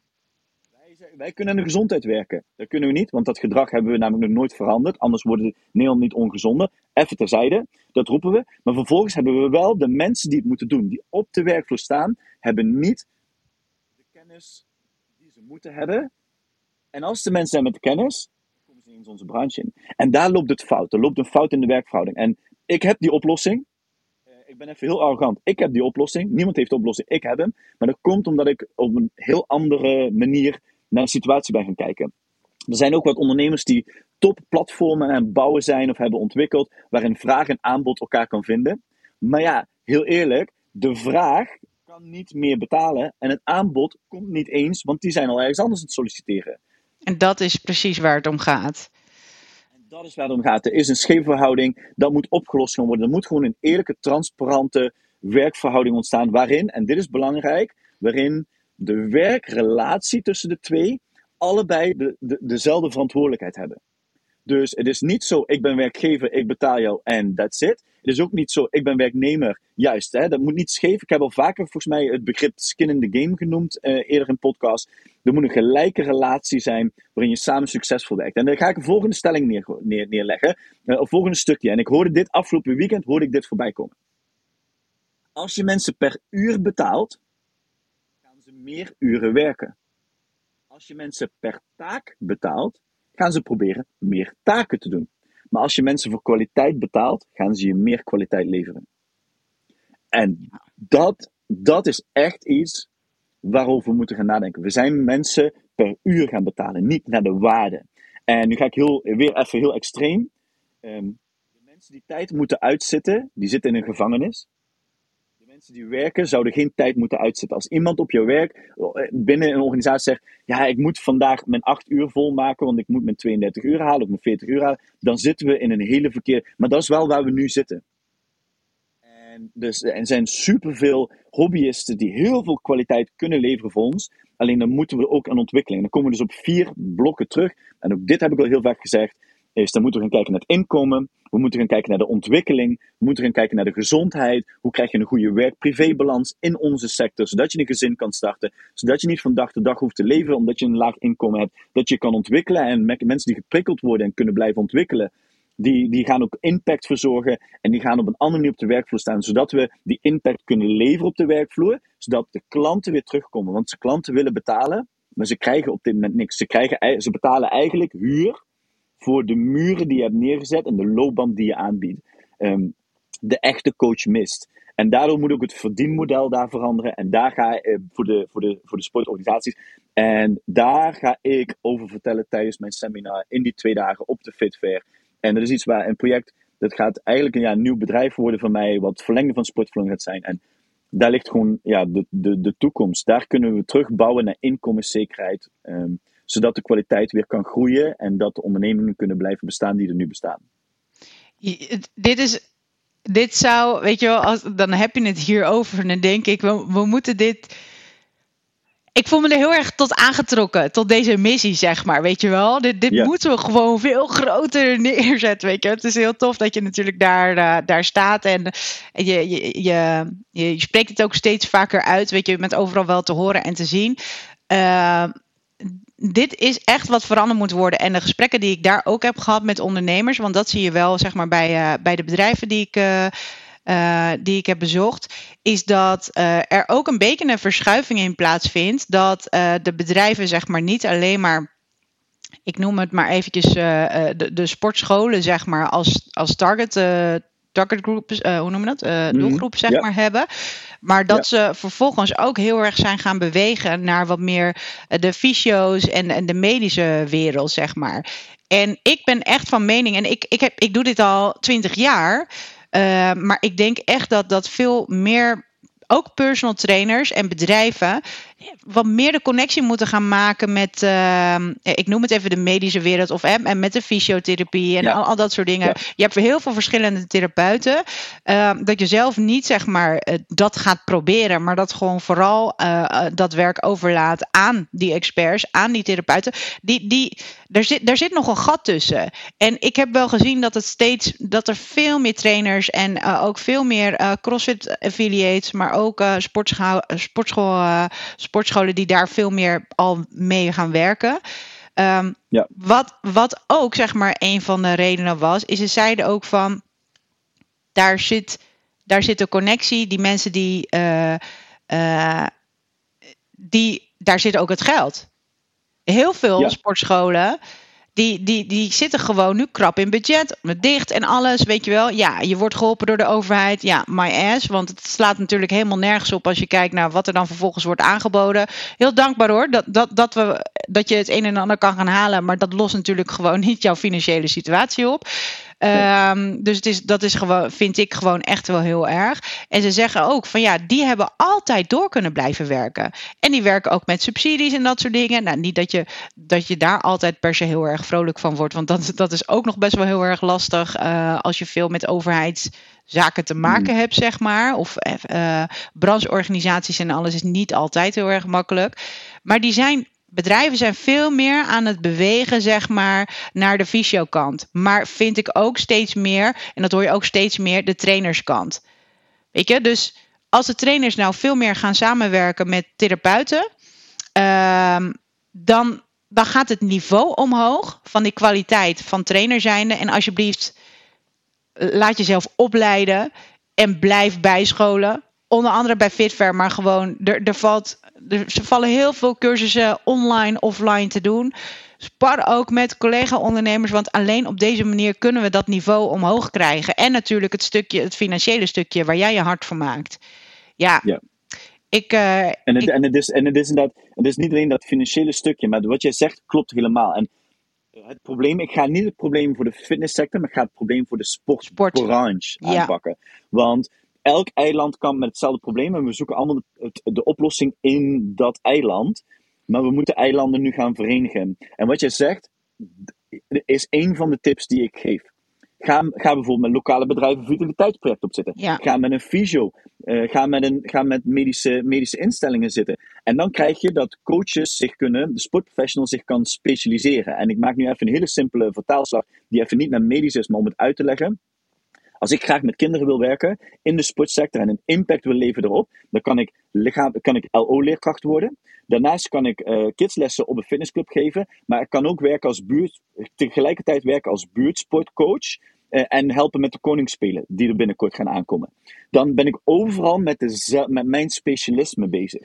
Wij, zijn, wij kunnen aan de gezondheid werken. Dat kunnen we niet, want dat gedrag hebben we namelijk nog nooit veranderd. Anders worden Nederland niet ongezonder. Even terzijde, dat roepen we. Maar vervolgens hebben we wel de mensen die het moeten doen, die op de werkvloer staan, hebben niet de kennis die ze moeten hebben. En als de mensen zijn met de kennis, in onze branche in. En daar loopt het fout. Er loopt een fout in de werkverhouding. En ik heb die oplossing. Eh, ik ben even heel arrogant. Ik heb die oplossing. Niemand heeft de oplossing. Ik heb hem. Maar dat komt omdat ik op een heel andere manier naar de situatie ben gaan kijken. Er zijn ook wat ondernemers die topplatformen en bouwen zijn of hebben ontwikkeld, waarin vraag en aanbod elkaar kan vinden. Maar ja, heel eerlijk, de vraag kan niet meer betalen en het aanbod komt niet eens, want die zijn al ergens anders aan het solliciteren. En dat is precies waar het om gaat. Dat is waar het om gaat. Er is een scheefverhouding, dat moet opgelost gaan worden. Er moet gewoon een eerlijke, transparante werkverhouding ontstaan. Waarin, en dit is belangrijk, waarin de werkrelatie tussen de twee allebei de, dezelfde verantwoordelijkheid hebben. Dus het is niet zo, ik ben werkgever, ik betaal jou en that's it. Het is ook niet zo, ik ben werknemer, juist. Hè, dat moet niet scheef. Ik heb al vaker volgens mij het begrip skin in the game genoemd, uh, eerder in podcast. Er moet een gelijke relatie zijn waarin je samen succesvol werkt. En dan ga ik een volgende stelling neer, neer, neerleggen, uh, een volgende stukje. En ik hoorde dit afgelopen weekend, hoorde ik dit voorbij komen. Als je mensen per uur betaalt, gaan ze meer uren werken. Als je mensen per taak betaalt, gaan ze proberen meer taken te doen. Maar als je mensen voor kwaliteit betaalt, gaan ze je meer kwaliteit leveren. En dat, dat is echt iets waarover we moeten gaan nadenken. We zijn mensen per uur gaan betalen, niet naar de waarde. En nu ga ik heel, weer even heel extreem. Ehm, de mensen die tijd moeten uitzitten, die zitten in een gevangenis. Die werken, zouden geen tijd moeten uitzitten. Als iemand op jouw werk eh, binnen een organisatie zegt: Ja, ik moet vandaag mijn 8 uur volmaken, want ik moet mijn 32 uur halen of mijn 40 uur halen. Dan zitten we in een hele verkeer. Maar dat is wel waar we nu zitten. En dus, er zijn superveel hobbyisten die heel veel kwaliteit kunnen leveren voor ons. Alleen dan moeten we ook aan ontwikkeling. Dan komen we dus op vier blokken terug. En ook dit heb ik al heel vaak gezegd. Dan moeten we gaan kijken naar het inkomen. We moeten gaan kijken naar de ontwikkeling. We moeten gaan kijken naar de gezondheid. Hoe krijg je een goede werk-privébalans in onze sector. Zodat je een gezin kan starten. Zodat je niet van dag tot dag hoeft te leven omdat je een laag inkomen hebt. Dat je kan ontwikkelen. En mensen die geprikkeld worden en kunnen blijven ontwikkelen die, die gaan ook impact verzorgen en die gaan op een andere manier op de werkvloer staan, zodat we die impact kunnen leveren op de werkvloer, zodat de klanten weer terugkomen. Want de klanten willen betalen, maar ze krijgen op dit moment niks. Ze, krijgen, ze betalen eigenlijk huur voor de muren die je hebt neergezet en de loopband die je aanbiedt. Ehm, de echte coach mist. En daardoor moet ook het verdienmodel daar veranderen. En daar ga ik eh, voor, de, voor, de, voor de sportorganisaties. En daar ga ik over vertellen tijdens mijn seminar in die twee dagen op de Fit Fair. En dat is iets waar een project, dat gaat eigenlijk een, ja, nieuw bedrijf worden van mij, wat verlengde van Sportflow gaat zijn. En daar ligt gewoon ja, de, de, de toekomst. Daar kunnen we terugbouwen naar inkomenszekerheid, um, zodat de kwaliteit weer kan groeien en dat de ondernemingen kunnen blijven bestaan die er nu bestaan. Dit is dit zou, weet je wel, als, dan heb je het hierover en dan denk ik, we, we moeten dit ik voel me er heel erg tot aangetrokken, tot deze missie, zeg maar. Weet je wel, dit, dit moeten we gewoon veel groter neerzetten. Weet je, het is heel tof dat je natuurlijk daar, uh, daar staat en, je, je, je, je, spreekt het ook steeds vaker uit. Weet je, met overal wel te horen en te zien. Uh, dit is echt wat veranderd moet worden. En de gesprekken die ik daar ook heb gehad met ondernemers, want dat zie je wel, zeg maar, bij, uh, bij de bedrijven die ik uh, die ik heb bezocht, is dat uh, er ook een beetje een verschuiving in plaatsvindt. Dat uh, de bedrijven zeg maar niet alleen maar ik noem het maar eventjes de, de, sportscholen, zeg maar, als, als target, target group, hoe noem je dat? Mhm. doelgroep, zeg maar, hebben. Maar dat ze vervolgens ook heel erg zijn gaan bewegen naar wat meer de fysio's en, en de medische wereld, zeg maar. En ik ben echt van mening, en ik, ik, heb, ik doe dit al twintig jaar. Uh, maar ik denk echt dat dat veel meer ook personal trainers en bedrijven wat meer de connectie moeten gaan maken met, uh, ik noem het even de medische wereld of en met de fysiotherapie en al, al, dat soort dingen. Je hebt heel veel verschillende therapeuten. Uh, dat je zelf niet zeg maar eh, dat gaat proberen, maar dat gewoon vooral uh, dat werk overlaat aan die experts, aan die therapeuten. Die, die, daar, zit, daar zit nog een gat tussen. En ik heb wel gezien dat het steeds dat er veel meer trainers en ook veel meer CrossFit affiliates, maar ook sportschool, sportschool sportscholen die daar veel meer al mee gaan werken. Um, ja. wat, wat ook zeg maar een van de redenen was, is ze zeiden ook van daar zit, daar zit een connectie. Die mensen die, uh, uh, die daar zit ook het geld. Heel veel sportscholen die, die, die zitten gewoon nu krap in budget, met dicht en alles, weet je wel. Ja, je wordt geholpen door de overheid. Ja, my ass, want het slaat natuurlijk helemaal nergens op als je kijkt naar wat er dan vervolgens wordt aangeboden. Heel dankbaar hoor, dat, dat, dat, we, dat je het een en ander kan gaan halen, maar dat lost natuurlijk gewoon niet jouw financiële situatie op. Um, dus het is, dat is gewoon, vind ik gewoon echt wel heel erg. En ze zeggen ook van ja, die hebben altijd door kunnen blijven werken. En die werken ook met subsidies en dat soort dingen. Nou, niet dat je, dat je daar altijd per se heel erg vrolijk van wordt. Want dat, dat is ook nog best wel heel erg lastig uh, als je veel met overheidszaken te maken mm. hebt, zeg maar. Of uh, brancheorganisaties en alles is niet altijd heel erg makkelijk. Maar die zijn bedrijven zijn veel meer aan het bewegen, zeg maar, naar de fysiokant. Maar vind ik ook steeds meer, en dat hoor je ook steeds meer, de trainerskant. Weet je, dus als de trainers nou veel meer gaan samenwerken met therapeuten, uh, dan, dan gaat het niveau omhoog van die kwaliteit van trainer zijnde. En alsjeblieft, laat jezelf opleiden en blijf bijscholen. Onder andere bij Fitfair, maar gewoon, er, er valt er vallen heel veel cursussen online, offline te doen. Spar ook met collega-ondernemers, want alleen op deze manier kunnen we dat niveau omhoog krijgen. En natuurlijk het stukje, het financiële stukje waar jij je hart voor maakt. Ja, ja. Ik, uh, en, het, en, het is, en het is inderdaad, het is niet alleen dat financiële stukje, maar wat jij zegt klopt helemaal. En het probleem, ik ga niet het probleem voor de fitnesssector, maar ik ga het probleem voor de sportbranche Sport. aanpakken. Want elk eiland kan met hetzelfde probleem en we zoeken allemaal de, de, oplossing in dat eiland. Maar we moeten eilanden nu gaan verenigen. En wat jij zegt, is een van de tips die ik geef. Ga, ga bijvoorbeeld met lokale bedrijven een vitaliteitsproject opzetten. Ga met een fysio. Uh, ga met, een, ga met medische, medische instellingen zitten. En dan krijg je dat coaches zich kunnen, de sportprofessional zich kan specialiseren. En ik maak nu even een hele simpele vertaalslag, die even niet naar medisch is, maar om het uit te leggen. Als ik graag met kinderen wil werken in de sportsector en een impact wil leveren erop, dan kan ik, kan ik LO-leerkracht worden. Daarnaast kan ik uh, kidslessen op een fitnessclub geven, maar ik kan ook werken als buurt, tegelijkertijd werken als buurtsportcoach uh, en helpen met de koningsspelen die er binnenkort gaan aankomen. Dan ben ik overal met, de, met mijn specialisme bezig.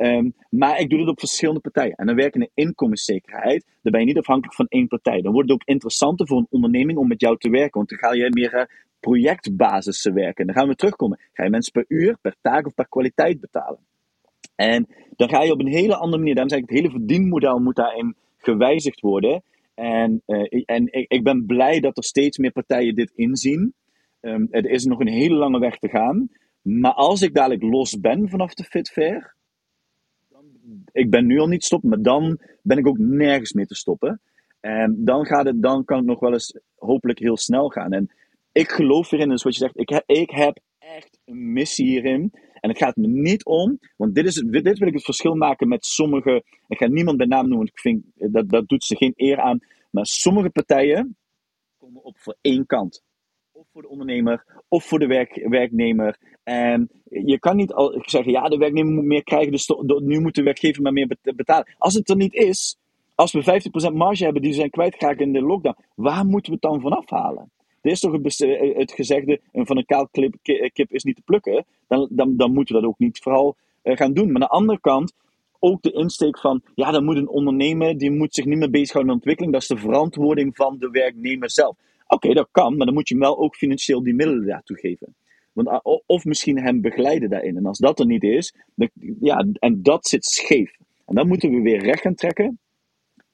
Um, maar ik doe het op verschillende partijen. En dan werk je in inkomenszekerheid. Dan ben je niet afhankelijk van één partij. Dan wordt het ook interessanter voor een onderneming om met jou te werken. Want dan ga je meer uh, projectbasis werken. En dan gaan we terugkomen. Ga je mensen per uur, per taak of per kwaliteit betalen. En dan ga je op een hele andere manier. Daarom zeg ik, het hele verdienmodel moet daarin gewijzigd worden. En, uh, en ik, ik, ben blij dat er steeds meer partijen dit inzien. Um, er is nog een hele lange weg te gaan. Maar als ik dadelijk los ben vanaf de Fit Fair, dan, ik ben nu al niet stoppen, maar dan ben ik ook nergens meer te stoppen. En dan, gaat het, dan kan het nog wel eens hopelijk heel snel gaan. En ik geloof erin, dus wat je zegt, ik heb, ik heb echt een missie hierin. En het gaat me niet om, want dit, is, dit wil ik het verschil maken met sommige, ik ga niemand bij naam noemen, ik vind, dat, dat doet ze geen eer aan, maar sommige partijen komen op voor één kant. Voor de ondernemer, of voor de werk, werknemer. En je kan niet al zeggen, ja, de werknemer moet meer krijgen, dus nu moet de werkgever maar meer betalen. Als het er niet is, als we 50% marge hebben die zijn kwijtgeraakt in de lockdown, waar moeten we het dan vanaf halen? Er is toch het, eh, gezegde, van een kaal eh, kip is niet te plukken. Dan, dan, dan moeten we dat ook niet vooral uh, gaan doen. Maar aan de andere kant ook de insteek van, ja, dan moet een ondernemer, die moet zich niet meer bezighouden met ontwikkeling. Dat is de verantwoording van de werknemer zelf. Oké, dat kan, maar dan moet je hem wel ook financieel die middelen daartoe geven. Want, ah, of misschien hem begeleiden daarin. En als dat er niet is, dan, ja, en dat zit scheef. En dan moeten we weer recht gaan trekken.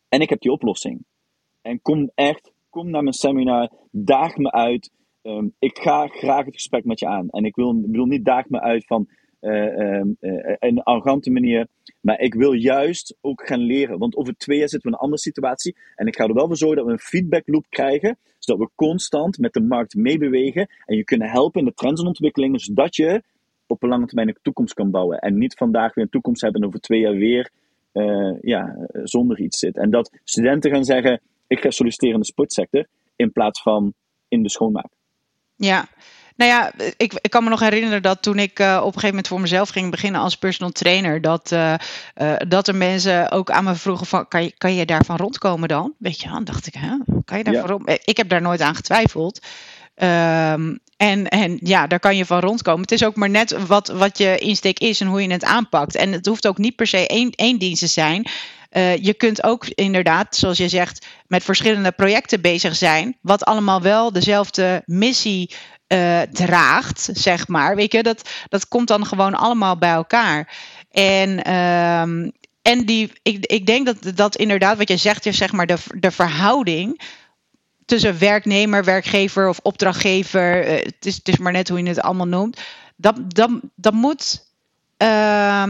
En ik heb die oplossing. En kom echt kom naar mijn seminar, daag me uit. Um, ik ga graag het gesprek met je aan. En ik wil, bedoel niet daag me uit van een arrogante manier. Maar ik wil juist ook gaan leren. Want over twee jaar zitten we in een andere situatie. En ik ga er wel voor zorgen dat we een feedback loop krijgen. Zodat we constant met de markt meebewegen. En je kunnen helpen in de trends en ontwikkelingen. Zodat je op een lange termijn een toekomst kan bouwen. En niet vandaag weer een toekomst hebben en over twee jaar weer uh, ja, zonder iets zit. En dat studenten gaan zeggen ik ga solliciteren in de sportsector in plaats van in de schoonmaak. Ja, nou ja, ik, ik, kan me nog herinneren dat toen ik uh, op een gegeven moment voor mezelf ging beginnen als personal trainer, dat, uh, uh, dat er mensen ook aan me vroegen van, kan je, kan je daarvan rondkomen dan? Weet je, dan dacht ik, hè, kan je daarvan ja. rond? Ik heb daar nooit aan getwijfeld. Um, en, en ja, daar kan je van rondkomen. Het is ook maar net wat, wat je insteek is en hoe je het aanpakt. En het hoeft ook niet per se één, één dienst te zijn. Uh, je kunt ook inderdaad, zoals je zegt, met verschillende projecten bezig zijn. Wat allemaal wel dezelfde missie uh, draagt, zeg maar. Weet je, dat, dat komt dan gewoon allemaal bij elkaar. En, uh, en die, ik, ik denk dat dat inderdaad, wat je zegt, is zeg maar de, de verhouding tussen werknemer, werkgever of opdrachtgever. Uh, het, is, het is maar net hoe je het allemaal noemt. Dat, dat, dat moet uh,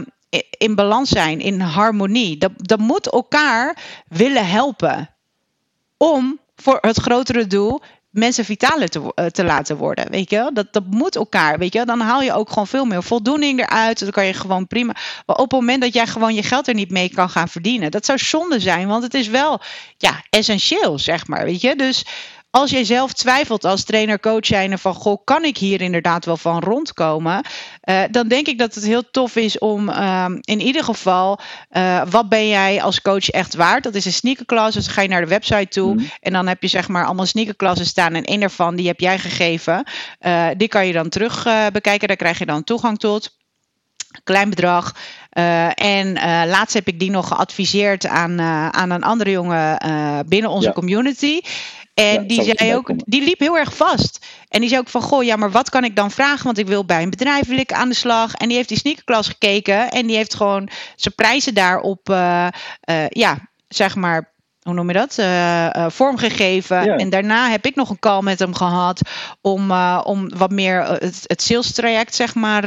in balans zijn, in harmonie. Dat, dat moet elkaar willen helpen om voor het grotere doel mensen vitaler te, eh, te laten worden. Weet je, dat, dat moet elkaar. Weet je, dan haal je ook gewoon veel meer voldoening eruit. Dan kan je gewoon prima. Maar op het moment dat jij gewoon je geld er niet mee kan gaan verdienen, dat zou zonde zijn, want het is wel ja, essentieel, zeg maar. Weet je, dus als jij zelf twijfelt als trainer, coach zijnde van goh, kan ik hier inderdaad wel van rondkomen? Uh, dan denk ik dat het heel tof is om uh, in ieder geval, uh, wat ben jij als coach echt waard? Dat is een sneakerklas, dus ga je naar de website toe mm. en dan heb je zeg maar allemaal sneakerklassen staan en één daarvan die heb jij gegeven. Uh, die kan je dan terug bekijken, daar krijg je dan toegang tot klein bedrag. Uh, en uh, laatst heb ik die nog geadviseerd aan, uh, aan een andere jongen binnen onze ja. community. En die zei ook, die liep heel erg vast. En die zei ook van, goh, ja, maar wat kan ik dan vragen? Want ik wil bij een bedrijf wil ik aan de slag. En die heeft die sneakerklas gekeken. En die heeft gewoon zijn prijzen daarop, uh, ja, zeg maar, hoe noem je dat? Uh, vormgegeven. En daarna heb ik nog een call met hem gehad om, uh, om wat meer het, het sales traject, zeg maar,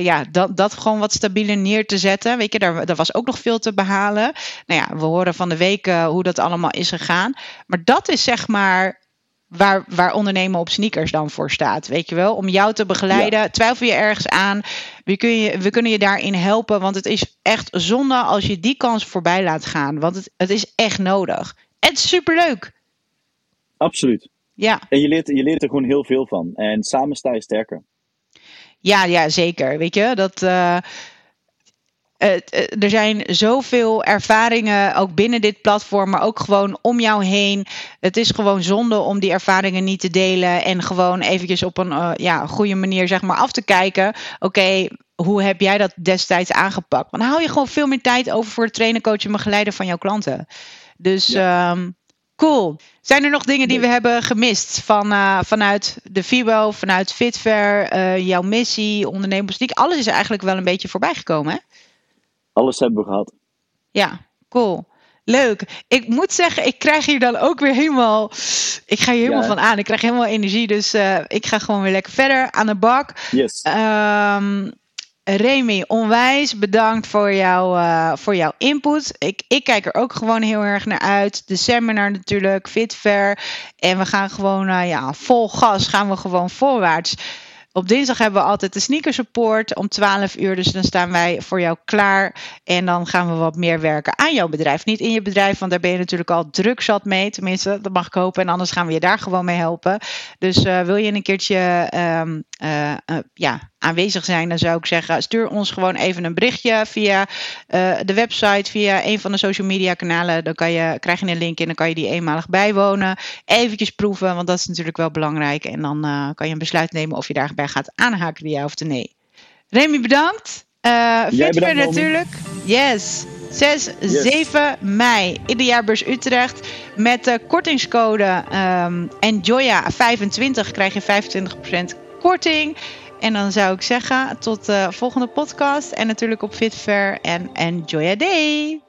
ja, dat, dat gewoon wat stabieler neer te zetten. Weet je, daar, daar was ook nog veel te behalen. Nou ja, we horen van de week hoe dat allemaal is gegaan. Maar dat is zeg maar waar, waar ondernemen op sneakers dan voor staat. Weet je wel, om jou te begeleiden. Twijfel je ergens aan? We, kun je, we kunnen je daarin helpen. Want het is echt zonde als je die kans voorbij laat gaan. Want het, het is echt nodig. Het is superleuk. Absoluut. Ja. En je leert, je leert er gewoon heel veel van. En samen sta je sterker. Ja, ja zeker. Weet je, dat. Uh, er zijn zoveel ervaringen, ook binnen dit platform, maar ook gewoon om jou heen. Het is gewoon zonde om die ervaringen niet te delen en gewoon eventjes op een uh, ja, goede manier zeg maar, af te kijken. Oké, hoe heb jij dat destijds aangepakt? Want dan hou je gewoon veel meer tijd over voor het trainen, coachen en begeleiden van jouw klanten. Dus ja. um, cool. Zijn er nog dingen die we hebben gemist van, uh, vanuit de FIBO, vanuit uh, jouw missie, ondernemersdiek? Alles is eigenlijk wel een beetje voorbij gekomen, hè? Alles hebben we gehad. Ja, cool. Leuk. Ik moet zeggen, ik krijg hier dan ook weer helemaal. Ik ga hier helemaal van aan. Ik krijg helemaal energie. Dus uh, ik ga gewoon weer lekker verder aan de bak. Yes. Um, Remy, onwijs bedankt voor, jou, uh, voor jouw input. Ik, ik kijk er ook gewoon heel erg naar uit. De seminar natuurlijk, Fitfair. En we gaan gewoon uh, ja, vol gas, gaan we gewoon voorwaarts. Op dinsdag hebben we altijd de sneaker support om 12 uur. Dus dan staan wij voor jou klaar. En dan gaan we wat meer werken aan jouw bedrijf. Niet in je bedrijf, want daar ben je natuurlijk al druk zat mee. Tenminste, dat mag ik hopen. En anders gaan we je daar gewoon mee helpen. Dus uh, wil je een keertje um, uh, uh, ja, aanwezig zijn, dan zou ik zeggen: stuur ons gewoon even een berichtje via uh, de website, via een van de social media kanalen. Dan kan je, krijg je een link en dan kan je die eenmalig bijwonen. Eventjes proeven, want dat is natuurlijk wel belangrijk. En dan uh, kan je een besluit nemen of je daarbij gaat aanhaken, ja of nee. Remy, bedankt. Uh, natuurlijk. Yes. 6, yes. 7 mei in de jaarbeurs Utrecht. Met de kortingscode um, ENJOYA25 krijg je 25% korting. En dan zou ik zeggen, tot de volgende podcast. En natuurlijk op Fitfair. En enjoy a day!